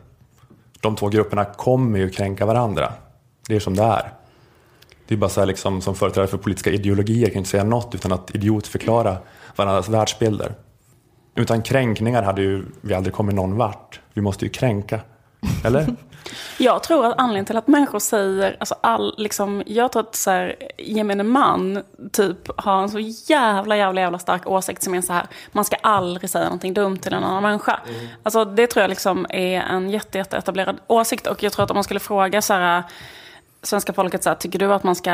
de två grupperna kommer ju kränka varandra. Det är som det är. Det är bara så här liksom, som företrädare för politiska ideologier kan inte säga något utan att idiotförklara varandras världsbilder. Utan kränkningar hade ju vi aldrig kommit någon vart. Vi måste ju kränka. Eller? [laughs] Jag tror att anledningen till att människor säger, alltså all, liksom, jag tror att så här, gemene man typ har en så jävla, jävla, jävla stark åsikt som är så här, man ska aldrig säga någonting dumt till en annan människa. Mm. Alltså det tror jag liksom är en jätte, jätte etablerad åsikt och jag tror att om man skulle fråga så här, svenska folket så här, tycker du att man ska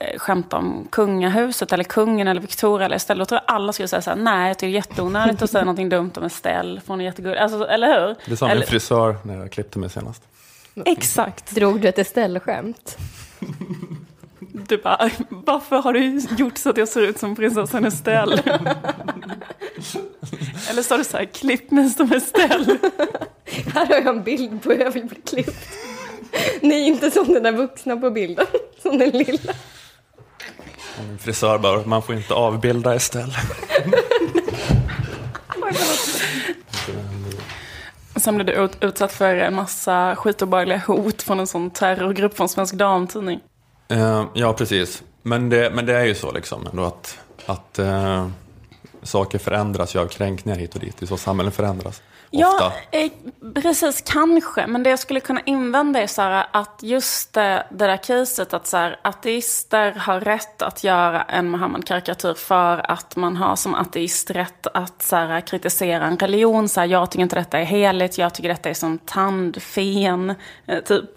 eh, skämta om kungahuset eller kungen eller Victoria eller Estelle, då tror jag alla skulle säga så här, nej jag tycker det är jätteonödigt att säga någonting dumt om Estelle, för hon är jättegullig. Alltså, eller hur? Det sa min frisör när jag klippte mig senast. Exakt. Drog du ett Estelle-skämt? Du bara, varför har du gjort så att jag ser ut som prinsessan Estelle? Eller sa du så här, klipp mig som Estelle? [laughs] Här har jag en bild på hur jag vill bli klippt. [laughs] Nej, inte som den där vuxna på bilden, [laughs] som den lilla. Min frisör bara, man får inte avbilda Estelle. Sen blev du utsatt för en massa skitobehagliga hot från en sån terrorgrupp från Svensk Damtidning. Uh, ja, precis. Men det, men det är ju så liksom ändå att, att uh, saker förändras ju av kränkningar hit och dit. Det är så samhällen förändras. Ja, eh, precis, kanske. Men det jag skulle kunna invända är så här, att just det, det där caset att så här, ateister har rätt att göra en Muhammed-karikatyr för att man har som ateist rätt att så här, kritisera en religion. Så här, jag tycker inte detta är heligt, jag tycker detta är som tandfen. Eh, typ,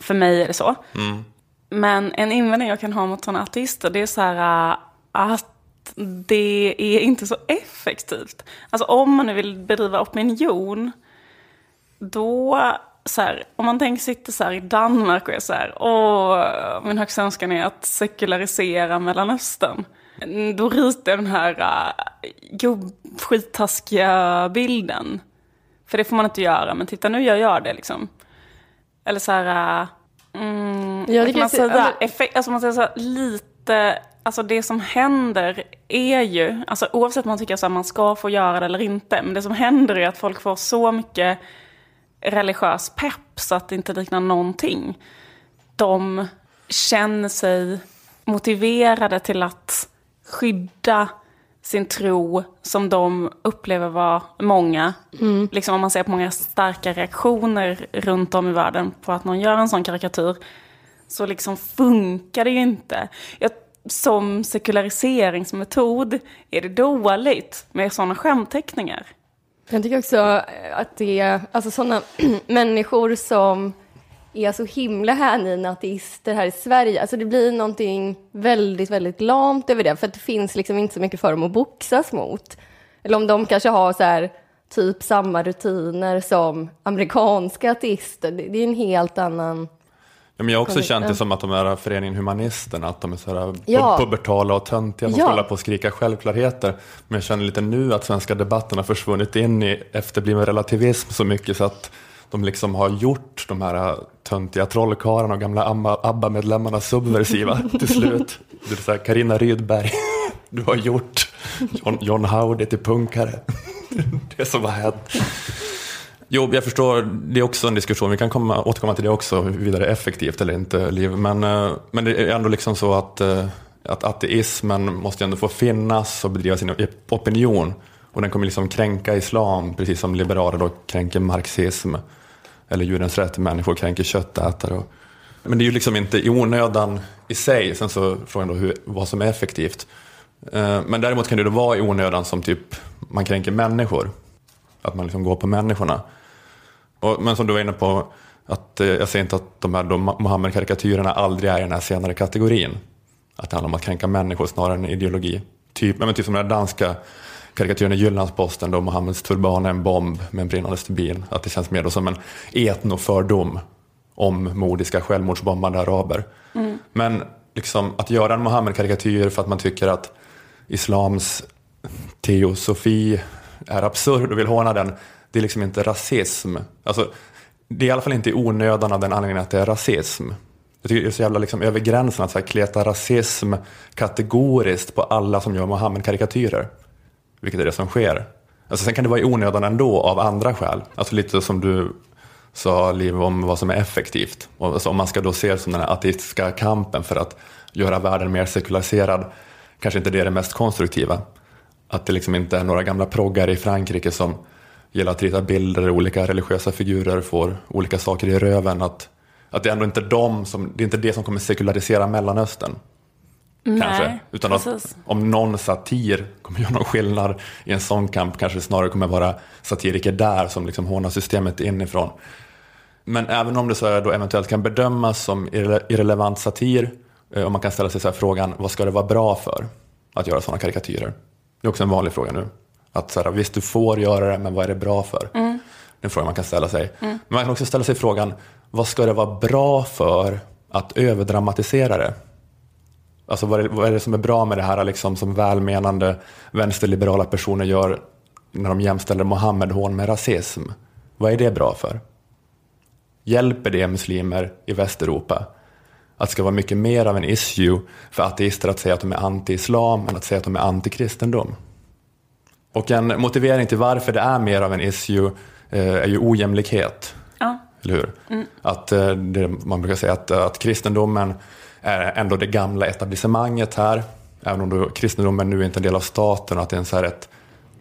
för mig är det så. Mm. Men en invändning jag kan ha mot sådana ateister det är så här eh, att det är inte så effektivt. Alltså om man nu vill bedriva opinion, då, så här, om man tänker sitta så i Danmark och är så här, åh, min högsta önskan är att sekularisera Mellanöstern. Då ritar jag den här uh, gubbskittaskiga bilden. För det får man inte göra, men titta nu gör jag det liksom. Eller så här, uh, mm, ja, det kan man säga, effekt, alltså man säger så här, lite alltså det som händer är ju, alltså oavsett om man tycker att man ska få göra det eller inte, men det som händer är att folk får så mycket religiös pepp så att det inte liknar någonting. De känner sig motiverade till att skydda sin tro som de upplever var många. Mm. Liksom om man ser på många starka reaktioner runt om i världen på att någon gör en sån karikatyr så liksom funkar det ju inte. Jag som sekulariseringsmetod är det dåligt med sådana skämtteckningar. Jag tycker också att det är alltså sådana [clears throat] människor som är så himla hängivna ateister här i Sverige. Alltså det blir någonting väldigt, väldigt lamt över det, för att det finns liksom inte så mycket för dem att boxas mot. Eller om de kanske har så här, typ samma rutiner som amerikanska ateister. Det är en helt annan Ja, men jag har också känt det som att de här föreningen Humanisterna, att de är så här ja. pubertala och töntiga som ja. håller på att skrika självklarheter. Men jag känner lite nu att svenska debatten har försvunnit in i efterbliven relativism så mycket så att de liksom har gjort de här töntiga trollkarlarna och gamla ABBA-medlemmarna subversiva [laughs] till slut. Är så här, Carina Rydberg, [laughs] du har gjort John, John Howdy till punkare. [laughs] Det som har hänt. Jo, jag förstår. Det är också en diskussion. Vi kan komma, återkomma till det också, huruvida det är effektivt eller inte, Liv. Men, eh, men det är ändå liksom så att, eh, att ateismen måste ändå få finnas och bedriva sin opinion. Och den kommer liksom kränka islam, precis som liberaler då kränker marxism. Eller djurens rätt, människor kränker köttätare. Men det är ju liksom inte i onödan i sig. Sen så frågan då hur, vad som är effektivt. Eh, men däremot kan det då vara i onödan som typ man kränker människor. Att man liksom går på människorna. Och, men som du var inne på, att, eh, jag säger inte att de här Mohammed-karikatyrerna aldrig är i den här senare kategorin. Att det handlar om att kränka människor snarare än ideologi. Typ, men typ som den danska karikatyren i Jyllandsposten då Mohammeds turban är en bomb med en brinnande stubin. Att det känns mer då som en etnofördom om modiska självmordsbombande araber. Mm. Men liksom, att göra en Mohammed-karikatyr för att man tycker att islams teosofi är absurd och vill håna den, det är liksom inte rasism. Alltså, det är i alla fall inte i onödan av den anledningen att det är rasism. Jag tycker det är så jävla liksom över gränsen att så här kleta rasism kategoriskt på alla som gör Mohammed-karikatyrer. Vilket är det som sker. Alltså, sen kan det vara i onödan ändå av andra skäl. Alltså lite som du sa Liv om vad som är effektivt. Och alltså, om man ska då se det som den här ateistiska kampen för att göra världen mer sekulariserad, kanske inte det är det mest konstruktiva. Att det liksom inte är några gamla proggar i Frankrike som gillar att rita bilder där olika religiösa figurer får olika saker i röven. Att, att det är ändå inte de som, det är inte det som kommer sekularisera Mellanöstern. Nej, kanske. Utan att om någon satir kommer göra någon skillnad i en sån kamp kanske det snarare kommer vara satiriker där som liksom hånar systemet inifrån. Men även om det så då eventuellt kan bedömas som irre- irrelevant satir eh, och man kan ställa sig så här frågan vad ska det vara bra för att göra sådana karikatyrer? Det är också en vanlig fråga nu. Att så här, visst du får göra det men vad är det bra för? Det är en fråga man kan ställa sig. Men man kan också ställa sig frågan vad ska det vara bra för att överdramatisera det? Alltså vad är, vad är det som är bra med det här liksom, som välmenande vänsterliberala personer gör när de jämställer Mohammed-hån med rasism? Vad är det bra för? Hjälper det muslimer i Västeuropa att det ska vara mycket mer av en issue för ateister att säga att de är anti-islam än att säga att de är anti-kristendom? Och en motivering till varför det är mer av en issue eh, är ju ojämlikhet. Ja. Eller hur? Att, eh, man brukar säga att, att kristendomen är ändå det gamla etablissemanget här. Även om då kristendomen nu är inte är en del av staten och att det är en så här ett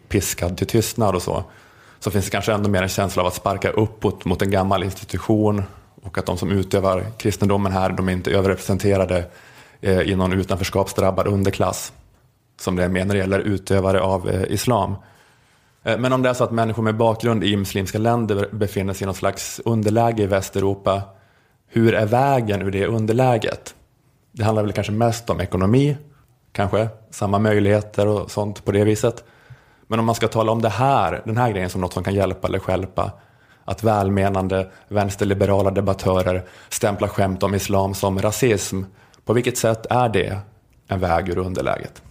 piskad till tystnad och så. Så finns det kanske ändå mer en känsla av att sparka uppåt mot en gammal institution och att de som utövar kristendomen här, de är inte överrepresenterade eh, i någon utanförskapsdrabbad underklass. Som det är med när det gäller utövare av eh, islam. Eh, Men om det är så att människor med bakgrund i muslimska länder befinner sig i något slags underläge i Västeuropa, hur är vägen ur det underläget? Det handlar väl kanske mest om ekonomi, kanske, samma möjligheter och sånt på det viset. Men om man ska tala om det här, den här grejen som något som kan hjälpa eller stjälpa, att välmenande vänsterliberala debattörer stämplar skämt om islam som rasism, på vilket sätt är det en väg ur underläget?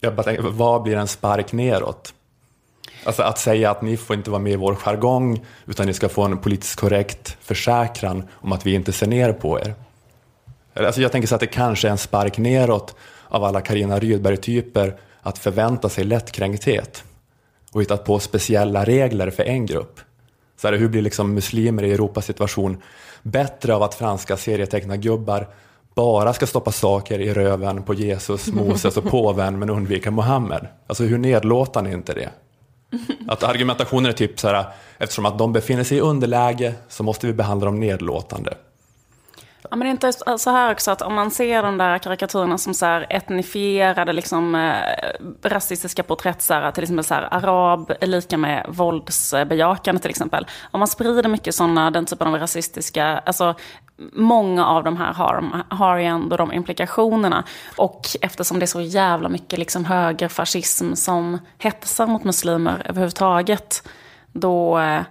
Jag bara tänker, vad blir en spark neråt? Alltså att säga att ni får inte vara med i vår jargong utan ni ska få en politiskt korrekt försäkran om att vi inte ser ner på er. Alltså jag tänker så att det kanske är en spark neråt av alla Carina Rydberg-typer att förvänta sig lättkränkthet och hittat på speciella regler för en grupp. Så här, hur blir liksom muslimer i Europas situation bättre av att franska serietecknargubbar bara ska stoppa saker i röven på Jesus, [laughs] Moses och påven men undvika Mohammed? Alltså hur nedlåtande är inte det? [laughs] Att argumentationen är typ så här, eftersom att de befinner sig i underläge så måste vi behandla dem nedlåtande. Ja, men det är inte så här också att om man ser de där karikatyrerna som så här etnifierade, liksom, eh, rasistiska porträtt, så här, till exempel så här, arab är lika med våldsbejakande till exempel. Om man sprider mycket sådana, den typen av rasistiska, alltså många av de här har, har ju ändå de implikationerna. Och eftersom det är så jävla mycket liksom högerfascism som hetsar mot muslimer överhuvudtaget, då eh,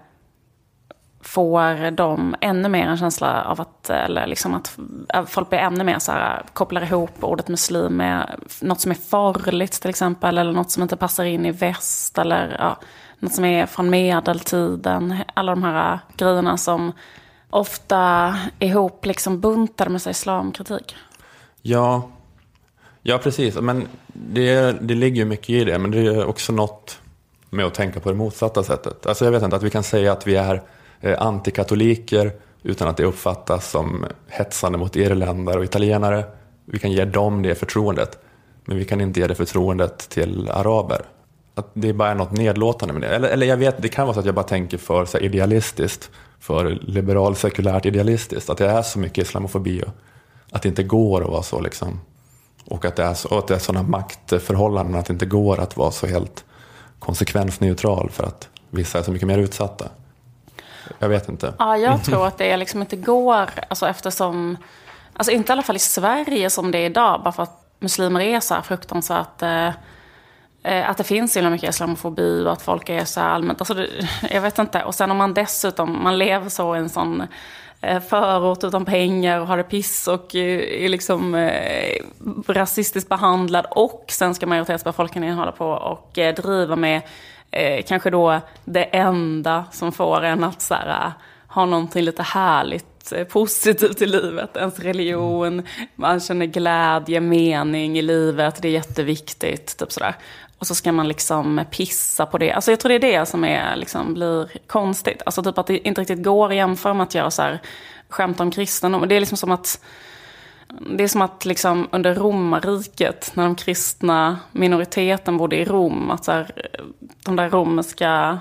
får de ännu mer en känsla av att, eh, eller liksom att eh, folk blir ännu mer så här, kopplar ihop ordet muslim med något som är farligt till exempel, eller något som inte passar in i väst, eller ja, något som är från medeltiden. Alla de här grejerna som ofta ihop liksom buntar med sig islamkritik. Ja, ja precis. Men det, det ligger ju mycket i det, men det är också något med att tänka på det motsatta sättet. Alltså jag vet inte, att vi kan säga att vi är eh, antikatoliker utan att det uppfattas som hetsande mot irländare och italienare. Vi kan ge dem det förtroendet, men vi kan inte ge det förtroendet till araber. Att det bara är något nedlåtande med det. Eller, eller jag vet, det kan vara så att jag bara tänker för så här, idealistiskt, för liberal sekulärt idealistiskt, att det är så mycket islamofobi och att det inte går att vara så liksom. Och att det är, så, att det är sådana maktförhållanden att det inte går att vara så helt konsekvensneutral för att vissa är så mycket mer utsatta. Jag vet inte. Ja, jag tror att det liksom inte går, alltså eftersom, alltså inte i alla fall i Sverige som det är idag, bara för att muslimer är så här fruktansvärt, eh, Eh, att det finns så himla mycket islamofobi och att folk är så allmänt, alltså det, jag vet inte. Och sen om man dessutom, man lever så i en sån eh, förort utan pengar och har det piss och eh, är liksom eh, rasistiskt behandlad och svenska majoritetsbefolkningen håller på och eh, driva med eh, kanske då det enda som får en att så här, ha någonting lite härligt eh, positivt i livet. Ens religion, man känner glädje, mening i livet, det är jätteviktigt. Typ sådär. Och så ska man liksom pissa på det. Alltså jag tror det är det som är, liksom, blir konstigt. Alltså typ att det inte riktigt går att jämföra med att göra så här, skämt om kristendom. Det är liksom som att det är som att liksom under romarriket, när de kristna minoriteten bodde i Rom, att så här, de där romerska,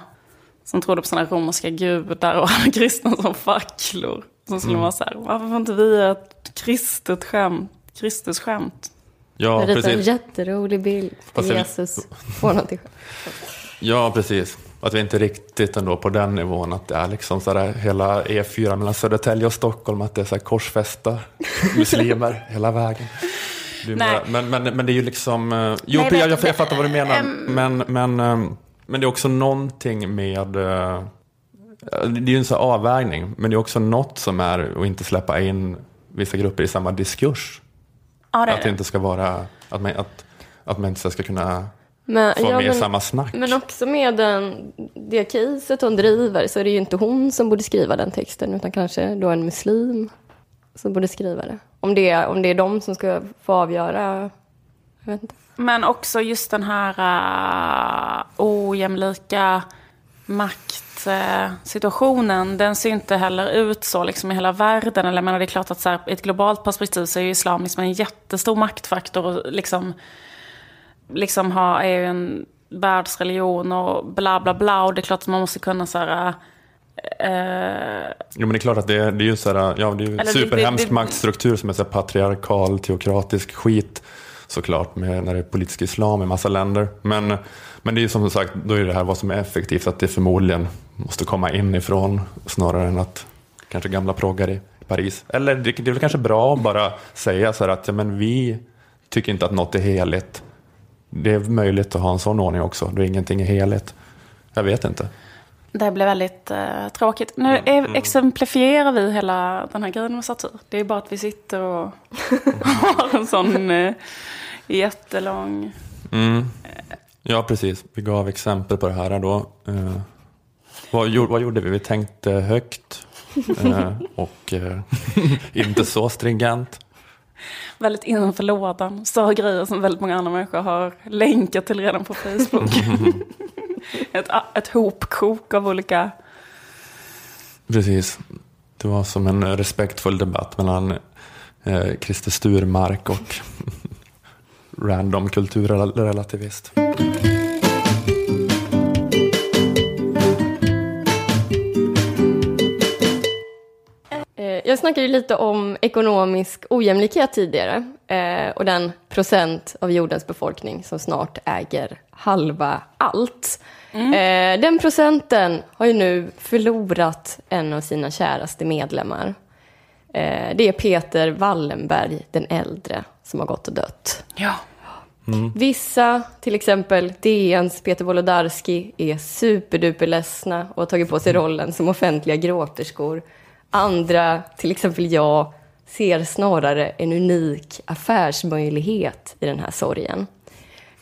som trodde på sådana romerska gudar och [laughs] hade kristna som facklor. Så skulle man vara så här, varför får inte vi ett kristet skämt, Kristus-skämt? Ja, Jag ritar en precis. jätterolig bild på Fast jag- Jesus får någonting. Ja, precis. Att vi inte riktigt ändå på den nivån att det är liksom sådär hela E4 mellan Södertälje och Stockholm, att det är så här korsfästa [laughs] muslimer hela vägen. Det är Nej. mer- Men, men, men det är ju liksom... eh, Jo, Nej, jag, men- jag, jag fattar vad du menar. Men, men, eh, men det är också någonting med... eh, Det är ju en sån här avvägning, men det är också något som är att inte släppa in vissa grupper i samma diskurs. Ja, det Att det det. inte ska vara... Att man, att, att man inte ska kunna Men, få ja, med men, samma snack. men också med den, det caset hon driver så är det ju inte hon som borde skriva den texten utan kanske då en muslim som borde skriva det. Om det är, om det är de som ska få avgöra. Jag vet inte. Men också just den här uh, ojämlika maktsituationen. den ser inte heller ut så liksom, i hela världen. Eller, jag menar, det är klart att så här, i ett globalt perspektiv så är ju islamismen en jättestor maktfaktor. Och liksom, liksom ha, är ju en världsreligion och bla bla bla. Och det är klart att man måste kunna så här... eh, Jo men det är klart att det är, det är ju så här, ja det är ju Eller det- superhemsk det- det- maktstruktur som är så här patriarkal, teokratisk skit såklart med, när det är politisk islam i massa länder. Men, men det är ju som sagt, då är det här vad som är effektivt, att det förmodligen måste komma inifrån snarare än att kanske gamla proggar i Paris. Eller det, det är väl kanske bra att bara säga så här att ja, men vi tycker inte att något är heligt. Det är möjligt att ha en sån ordning också, då ingenting är heligt. Jag vet inte. Det blev väldigt eh, tråkigt. Nu är, exemplifierar vi hela den här grejen med satir. Det är bara att vi sitter och [laughs] har en sån eh, jättelång... Mm. Ja, precis. Vi gav exempel på det här då. Eh, vad, gjorde, vad gjorde vi? Vi tänkte högt eh, och eh, inte så stringent. Väldigt innanför lådan. Sa grejer som väldigt många andra människor har länkat till redan på Facebook. [laughs] ett, ett hopkok av olika... Precis. Det var som en respektfull debatt mellan eh, Christer Sturmark och [laughs] random kulturrelativist. Eh, Jag snackade ju lite om ekonomisk ojämlikhet tidigare eh, och den procent av jordens befolkning som snart äger halva allt. Eh, Den procenten har ju nu förlorat en av sina käraste medlemmar. Eh, Det är Peter Wallenberg den äldre som har gått och dött. Ja. Vissa, till exempel DNs Peter Wolodarski, är superduper ledsna och har tagit på sig rollen som offentliga gråterskor. Andra, till exempel jag, ser snarare en unik affärsmöjlighet i den här sorgen.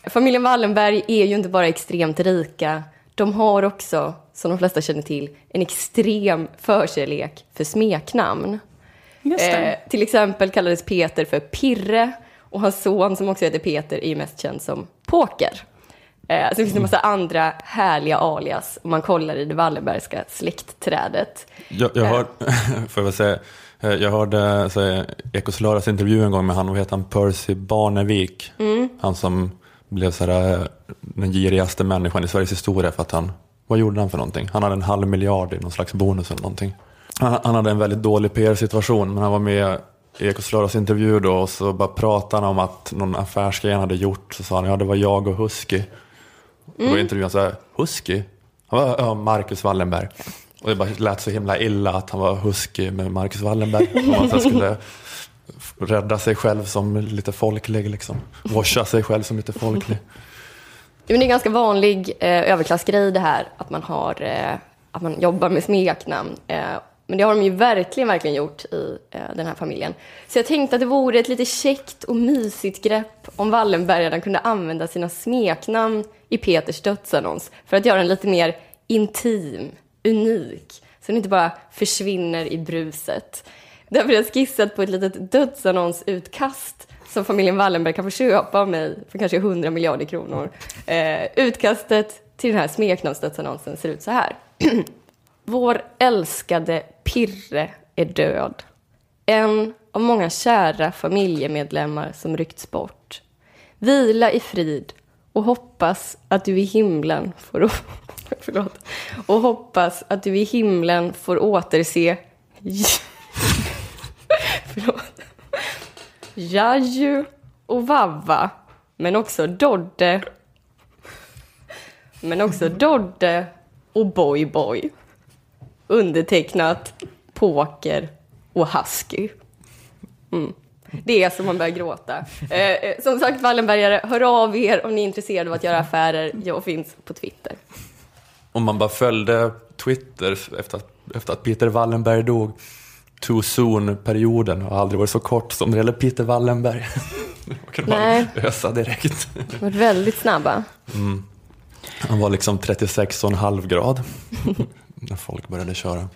Familjen Wallenberg är ju inte bara extremt rika, de har också, som de flesta känner till, en extrem förkärlek för smeknamn. Just det. Eh, till exempel kallades Peter för Pirre och hans son som också heter Peter är ju mest känd som Poker. Eh, så finns det en massa andra härliga alias om man kollar i det Wallenbergska släktträdet. Jag, jag, hör, [laughs] får jag säga, eh, jag hörde Ekos lördags intervju en gång med han, vad heter han, Percy Barnevik. Han som blev så här, eh, den girigaste människan i Sveriges historia för att han, vad gjorde han för någonting? Han hade en halv miljard i någon slags bonus eller någonting. Han, han hade en väldigt dålig PR-situation men han var med i Ekos lördags intervju då och så bara pratade han om att någon affärsgrej han hade gjort. Så sa han, ja det var jag och Husky. Och då intervjuade han så här, Husky? Han var, ja, Marcus Wallenberg. Och det bara lät så himla illa att han var husky med Marcus Wallenberg. Och man så skulle rädda sig själv som lite folklig liksom. Washa sig själv som lite folklig. Men det är en ganska vanlig eh, överklassgrej det här att man, har, eh, att man jobbar med smeknamn. Eh, men det har de ju verkligen, verkligen gjort i eh, den här familjen. Så jag tänkte att det vore ett lite käckt och mysigt grepp om Wallenbergarna kunde använda sina smeknamn i Peters dödsannons för att göra den lite mer intim, unik, så den inte bara försvinner i bruset. Därför har jag skissat på ett litet dödsannonsutkast som familjen Wallenberg kan få köpa av mig för kanske 100 miljarder kronor. Eh, utkastet till den här smeknamnsdödsannonsen ser ut så här. [clears throat] Vår älskade Pirre är död. En av många kära familjemedlemmar som ryckts bort. Vila i frid och hoppas att du i himlen får... [laughs] Förlåt. Och hoppas att du i himlen får återse... Förlåt. Jaju och Vava, men också Dodde. Men också Dodde och Boy Boy. Undertecknat Poker och Husky. Mm. Det är som man börjar gråta. Eh, eh, som sagt, Wallenbergare, hör av er om ni är intresserade av att göra affärer. Jag finns på Twitter. Om man bara följde Twitter efter att, efter att Peter Wallenberg dog, too soon-perioden har aldrig varit så kort som när det gäller Peter Wallenberg. [laughs] Man Nej. ösa direkt. De varit väldigt snabba. Han var liksom 36,5 grad [laughs] när folk började köra.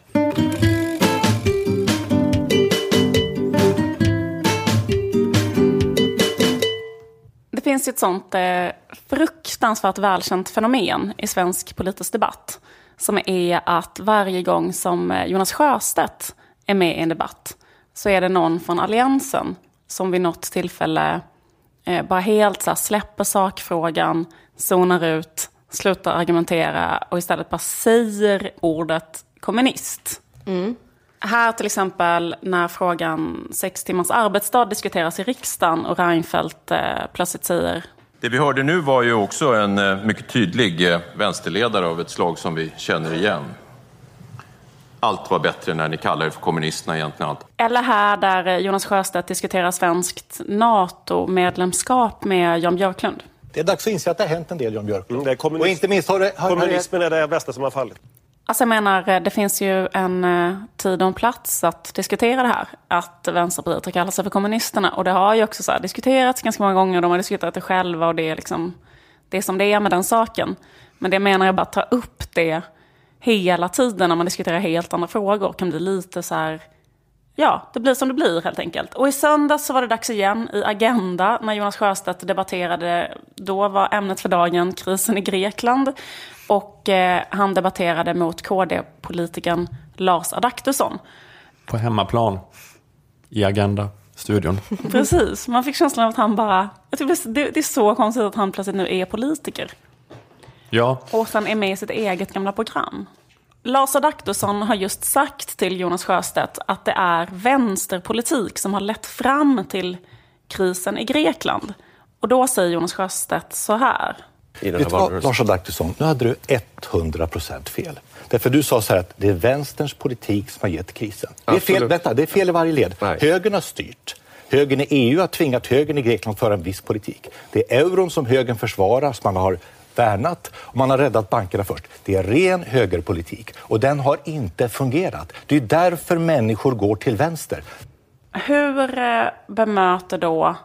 Det finns ju ett sånt eh, fruktansvärt välkänt fenomen i svensk politisk debatt. Som är att varje gång som eh, Jonas Sjöstedt är med i en debatt så är det någon från Alliansen som vid något tillfälle eh, bara helt så här, släpper sakfrågan, zonar ut, slutar argumentera och istället bara säger ordet kommunist. Här till exempel när frågan sex timmars arbetsdag diskuteras i riksdagen och Reinfeldt eh, plötsligt säger Det vi hörde nu var ju också en eh, mycket tydlig eh, vänsterledare av ett slag som vi känner igen. Allt var bättre när ni kallade er för kommunisterna egentligen allt. Eller här där eh, Jonas Sjöstedt diskuterar svenskt NATO-medlemskap med Jan Björklund. Det är dags att inse att det har hänt en del, Jan Björklund. Mm, det är kommunist- Och inte minst har det... Har, Kommunismen är det bästa som har fallit. Alltså jag menar, eh, det finns ju en eh, tid och en plats att diskutera det här. Att Vänsterpartiet har kallat sig för kommunisterna. Och det har ju också så här diskuterats ganska många gånger. De har diskuterat det själva och det är liksom det är som det är med den saken. Men det menar jag bara att ta upp det hela tiden när man diskuterar helt andra frågor kan bli lite så här Ja, det blir som det blir helt enkelt. Och i söndags så var det dags igen i Agenda när Jonas Sjöstedt debatterade, då var ämnet för dagen krisen i Grekland. Och eh, han debatterade mot KD-politikern Lars Adaktusson. På hemmaplan i Agenda-studion. Precis, man fick känslan av att han bara, det, det är så konstigt att han plötsligt nu är politiker. Ja, Och sen är med i sitt eget gamla program. Lars Adaktusson har just sagt till Jonas Sjöstedt att det är vänsterpolitik som har lett fram till krisen i Grekland. Och då säger Jonas Sjöstedt så här. I den här Vet du vad. Lars Adaktusson, nu hade du 100 procent fel. Därför du sa så här att det är vänsterns politik som har gett krisen. Det är fel, vänta, det är fel i varje led. Nej. Högern har styrt. Högern i EU har tvingat högern i Grekland att föra en viss politik. Det är euron som högern försvarar, som man har värnat och man har räddat bankerna först. Det är ren högerpolitik och den har inte fungerat. Det är därför människor går till vänster. Hur eh, bemöter då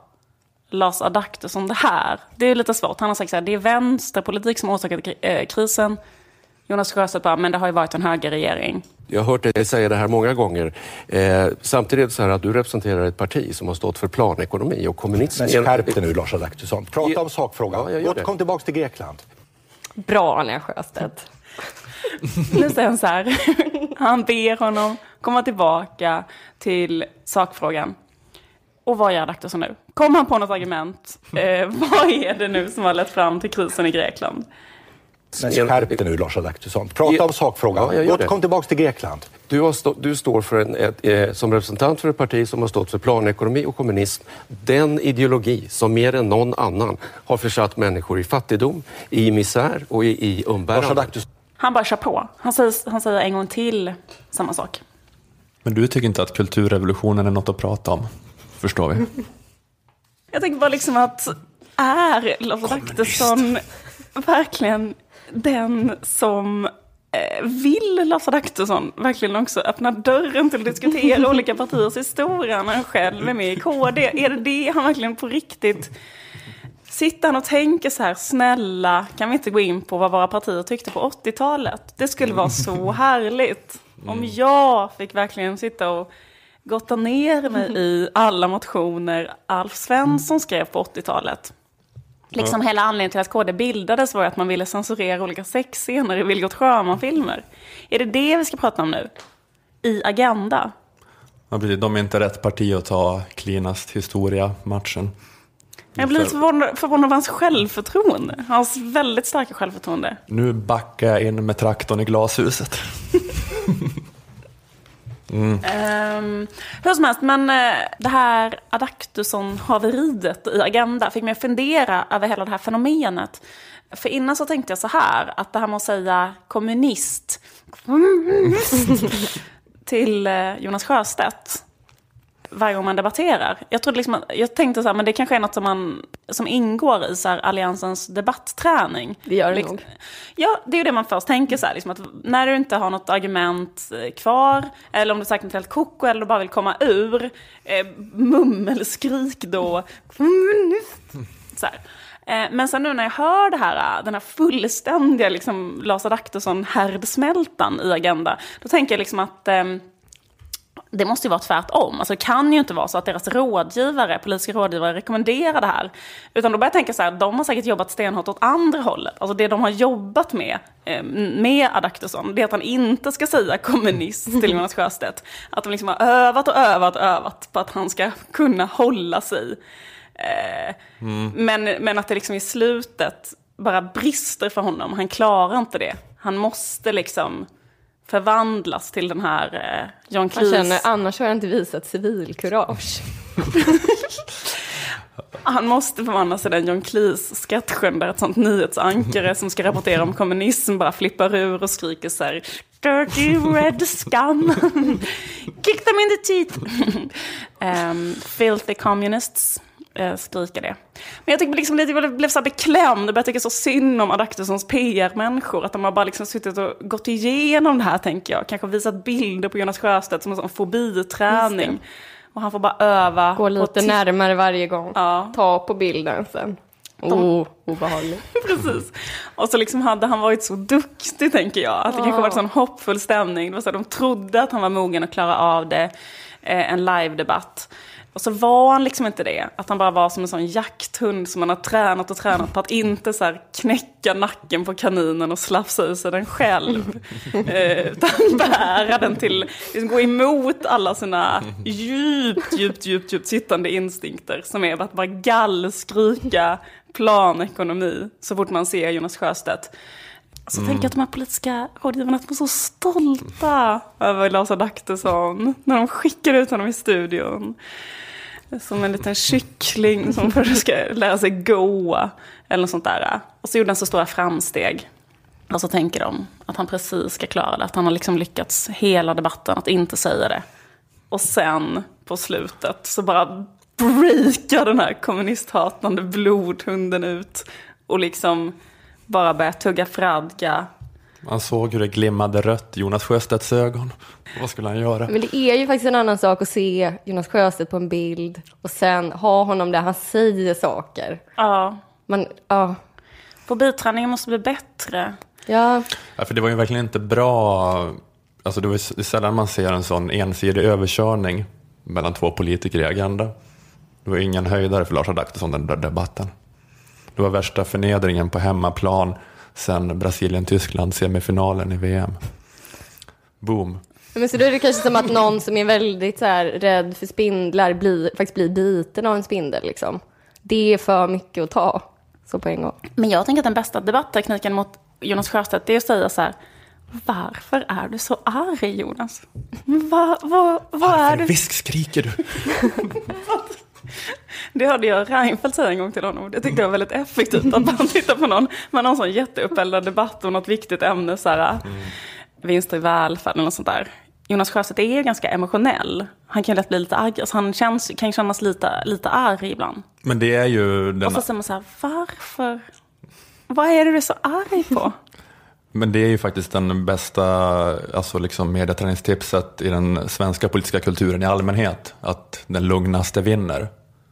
Lars Adaktusson det här? Det är lite svårt. Han har sagt så här, det är vänsterpolitik som har orsakat eh, krisen. Jonas Sjöstedt bara, men det har ju varit en högerregering. Jag har hört dig säga det här många gånger. Eh, samtidigt är det så här att du representerar ett parti som har stått för planekonomi och kommunism. Men skärp dig nu Lars Adaktusson. Prata om sakfrågan. Ja. Återkom tillbaka till Grekland. Bra, Anja Sjöstedt. [laughs] Nu säger han så här, han ber honom komma tillbaka till sakfrågan. Och vad gör Adaktusson nu? Kommer han på något argument? Eh, vad är det nu som har lett fram till krisen i Grekland? Men En- skärp dig nu Lars Adaktusson. Prata om sakfrågan. Ja. Återkom tillbaka till Grekland. Du, har stå, du står för en, ett, eh, som representant för ett parti som har stått för planekonomi och kommunism. Den ideologi som mer än någon annan har försatt människor i fattigdom, i misär och i, i. Adaktusson. Han bara kör på. Han säger, han säger en gång till samma sak. men du tycker inte att kulturrevolutionen är något att prata om, förstår vi. Jag tänker bara liksom att är Lars Adaktusson verkligen den som eh, vill Lars Adaktusson verkligen också öppna dörren till att diskutera [laughs] olika partiers historia när han själv är med i KD? Är det det han verkligen på riktigt Sitter han och tänker så här, snälla, kan vi inte gå in på vad våra partier tyckte på 80-talet? Det skulle vara så härligt. Om jag fick verkligen sitta och gotta ner mig [laughs] i alla motioner Alf Svensson skrev på 80-talet. Liksom hela anledningen till att KD bildades var att man ville censurera olika sexscener i Vilgot Sjöman-filmer. Är det det vi ska prata om nu? I Agenda? Ja, precis. De är inte rätt parti att ta cleanast historia-matchen. Jag blir lite förvånad, förvånad av hans självförtroende. Hans väldigt starka självförtroende. Nu backar jag in med traktorn i glashuset. [laughs] Um, hur som helst, men eh, det här Adaktusson-haveriet i Agenda fick mig att fundera över hela det här fenomenet. För innan så tänkte jag så här, att det här med att säga kommunist [laughs] till eh, Jonas Sjöstedt varje gång man debatterar. Jag, trodde liksom, jag tänkte så här, men det kanske är något som, man, som ingår i så här, Alliansens debattträning. Det gör det liksom, nog. Ja, det är ju det man först tänker så här, liksom att när du inte har något argument eh, kvar, eller om du sagt något helt koko, eller du bara vill komma ur, eh, mummelskrik då, så här. Eh, Men sen nu när jag hör det här, den här fullständiga liksom, Lars Adaktusson-härdsmältan i Agenda, då tänker jag liksom att ehm, det måste ju vara tvärtom. Alltså det kan ju inte vara så att deras rådgivare, politiska rådgivare rekommenderar det här. Utan då börjar jag tänka så här, de har säkert jobbat stenhårt åt andra hållet. Alltså det de har jobbat med, eh, med Adaktusson, det är att han inte ska säga kommunist till Jonas Sjöstedt. Att de liksom har övat och övat och övat på att han ska kunna hålla sig. Eh, men, men att det liksom i slutet bara brister för honom. Han klarar inte det. Han måste liksom förvandlas till den här eh, John Man Cleese. känner, annars har jag inte visat civilkurage. [laughs] Han måste förvandlas till den John Cleese-sketchen där ett sånt nyhetsankare som ska rapportera om kommunism bara flippar ur och skriker så här Dirty red scum. [laughs] Kick them in the teeth. um, [laughs] filthy communists. Eh, skrika det. Men jag tycker liksom lite, jag blev så här beklämd, jag började tycka så synd om Adaktussons PR-människor. Att de har bara liksom suttit och gått igenom det här tänker jag. Kanske visat bilder på Jonas Sjöstedt som en sån fobiträning. Och han får bara öva. Gå lite närmare varje gång. Ja. Ta på bilden sen. Oh, obehagligt. [laughs] Precis. Och så liksom hade han varit så duktig tänker jag. Att det kanske var en sån hoppfull stämning. Det var så att de trodde att han var mogen att klara av det. Eh, en live-debatt. Och så var han liksom inte det. Att han bara var som en sån jakthund som man har tränat och tränat på att inte så knäcka nacken på kaninen och slafsa i sig den själv. [laughs] eh, utan bära den till, liksom gå emot alla sina djupt, djupt, djupt, djupt sittande instinkter. Som är att bara gallskrika planekonomi så fort man ser Jonas Sjöstedt. Så tänker jag att de här politiska rådgivarna att de är så stolta över Lars Adaktusson när de skickar ut honom i studion. Som en liten kyckling som först ska lära sig gå. Eller något sånt där. Och så gjorde han så stora framsteg. Och så tänker de att han precis ska klara det. Att han har liksom lyckats hela debatten att inte säga det. Och sen på slutet så bara breakar den här kommunisthatande blodhunden ut. Och liksom bara börjar tugga fradga. Man såg hur det glimmade rött i Jonas Sjöstedts ögon. Vad skulle han göra? Men det är ju faktiskt en annan sak att se Jonas Sjöstedt på en bild och sen ha honom där han säger saker. Ja, Man, ja, forbiträningen måste bli bättre. ja, Ja, för det var ju verkligen inte bra. Alltså det var sällan man ser en sån ensidig överkörning mellan två politiker i Agenda. Det var ingen höjdare för Lars Adaktusson den där debatten. Det var värsta förnedringen på hemmaplan sen Brasilien-Tyskland semifinalen i VM. Boom. men så då är det kanske som att någon som är väldigt så här, rädd för spindlar blir, faktiskt blir biten av en spindel. Liksom. Det är för mycket att ta, så på en gång. Men jag tänker att den bästa debatttekniken mot Jonas Sjöstedt är att säga så här. Varför är du så arg Jonas? Vad vad vad är Varför du? viskskriker du? [laughs] [laughs] Det hörde jag Reinfeldt säga en gång till honom. Det tyckte jag var väldigt effektivt. Att man tittar på någon, man har en sån jätteuppeldad debatt om något viktigt ämne. Så här, Vinster i välfärden eller något sånt där. Jonas Sjöstedt är ju ganska emotionell. Han kan ju lätt bli lite arg. Alltså han känns, kan kännas lite, lite arg ibland. Men det är ju den, Och så säger man så här, varför? Vad är det du är så arg på? Men det är ju faktiskt den bästa alltså liksom mediaträningstipset i den svenska politiska kulturen i allmänhet. Att den lugnaste vinner.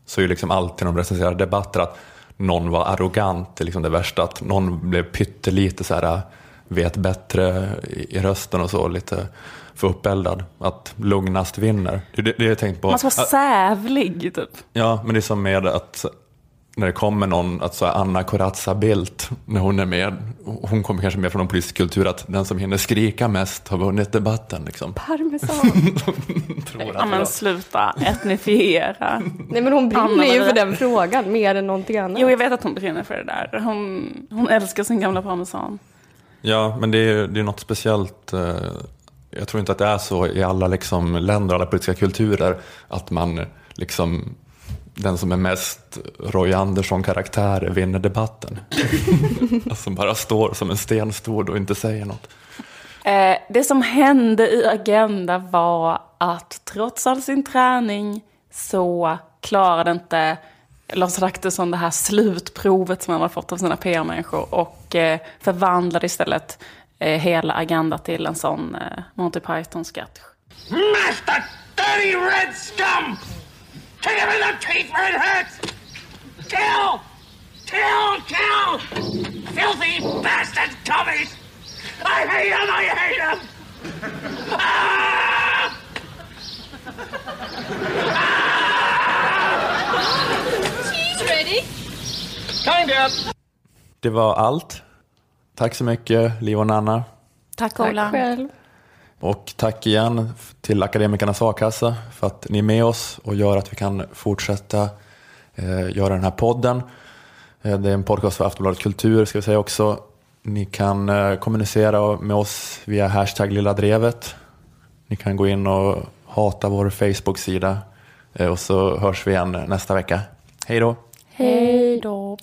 Så är ju liksom alltid när de recenserar debatter att någon var arrogant, det är liksom det värsta. Att någon blev pyttelite så här vet bättre i rösten och så, lite för uppeldad. Att lugnast vinner. Det det, det jag tänkt på. Man ska vara Att- sävlig typ. Ja, men det är som med att när det kommer någon, alltså Anna Corazza Bildt, när hon är med, hon kommer kanske mer från en politisk kultur, att den som hinner skrika mest har vunnit debatten. Liksom. Parmesan. [laughs] Tror Ja att men sluta etnifiera. Nej men hon brinner ju för den frågan mer än någonting annat. Jo jag vet att hon brinner för det där. Hon, hon älskar sin gamla parmesan. Ja, men det är, det är något speciellt. eh, Jag tror inte att det är så i alla liksom, länder, alla politiska kulturer, att man liksom den som är mest Roy Andersson-karaktär vinner debatten. [laughs] alltså bara står som en stenstod och inte säger något. Eh, det som hände i Agenda var att trots all sin träning så klarade inte Lars Adaktusson det här slutprovet som han har fått av sina PR-människor och eh, förvandlade istället eh, hela Agenda till en sån eh, Monty Python-sketch. Master dirty red scum! Kick him in the teeth where it hurts! Kill! Kill! Kill! Filthy bastard commies! I hate them! I hate them! Ah! Det var allt. Tack så mycket, Liv och Nanna. Tack Tack Ola. själv. Och tack igen till Akademikernas A-kassa för att ni är med oss och gör att vi kan fortsätta eh, göra den här podden. Eh, det är en podcast för Aftonbladet Kultur ska vi säga också. Ni kan eh, kommunicera med oss via hashtag Lilla Drevet. Ni kan gå in och hata vår Facebook-sida eh, och så hörs vi igen nästa vecka. Hej då! Hej då.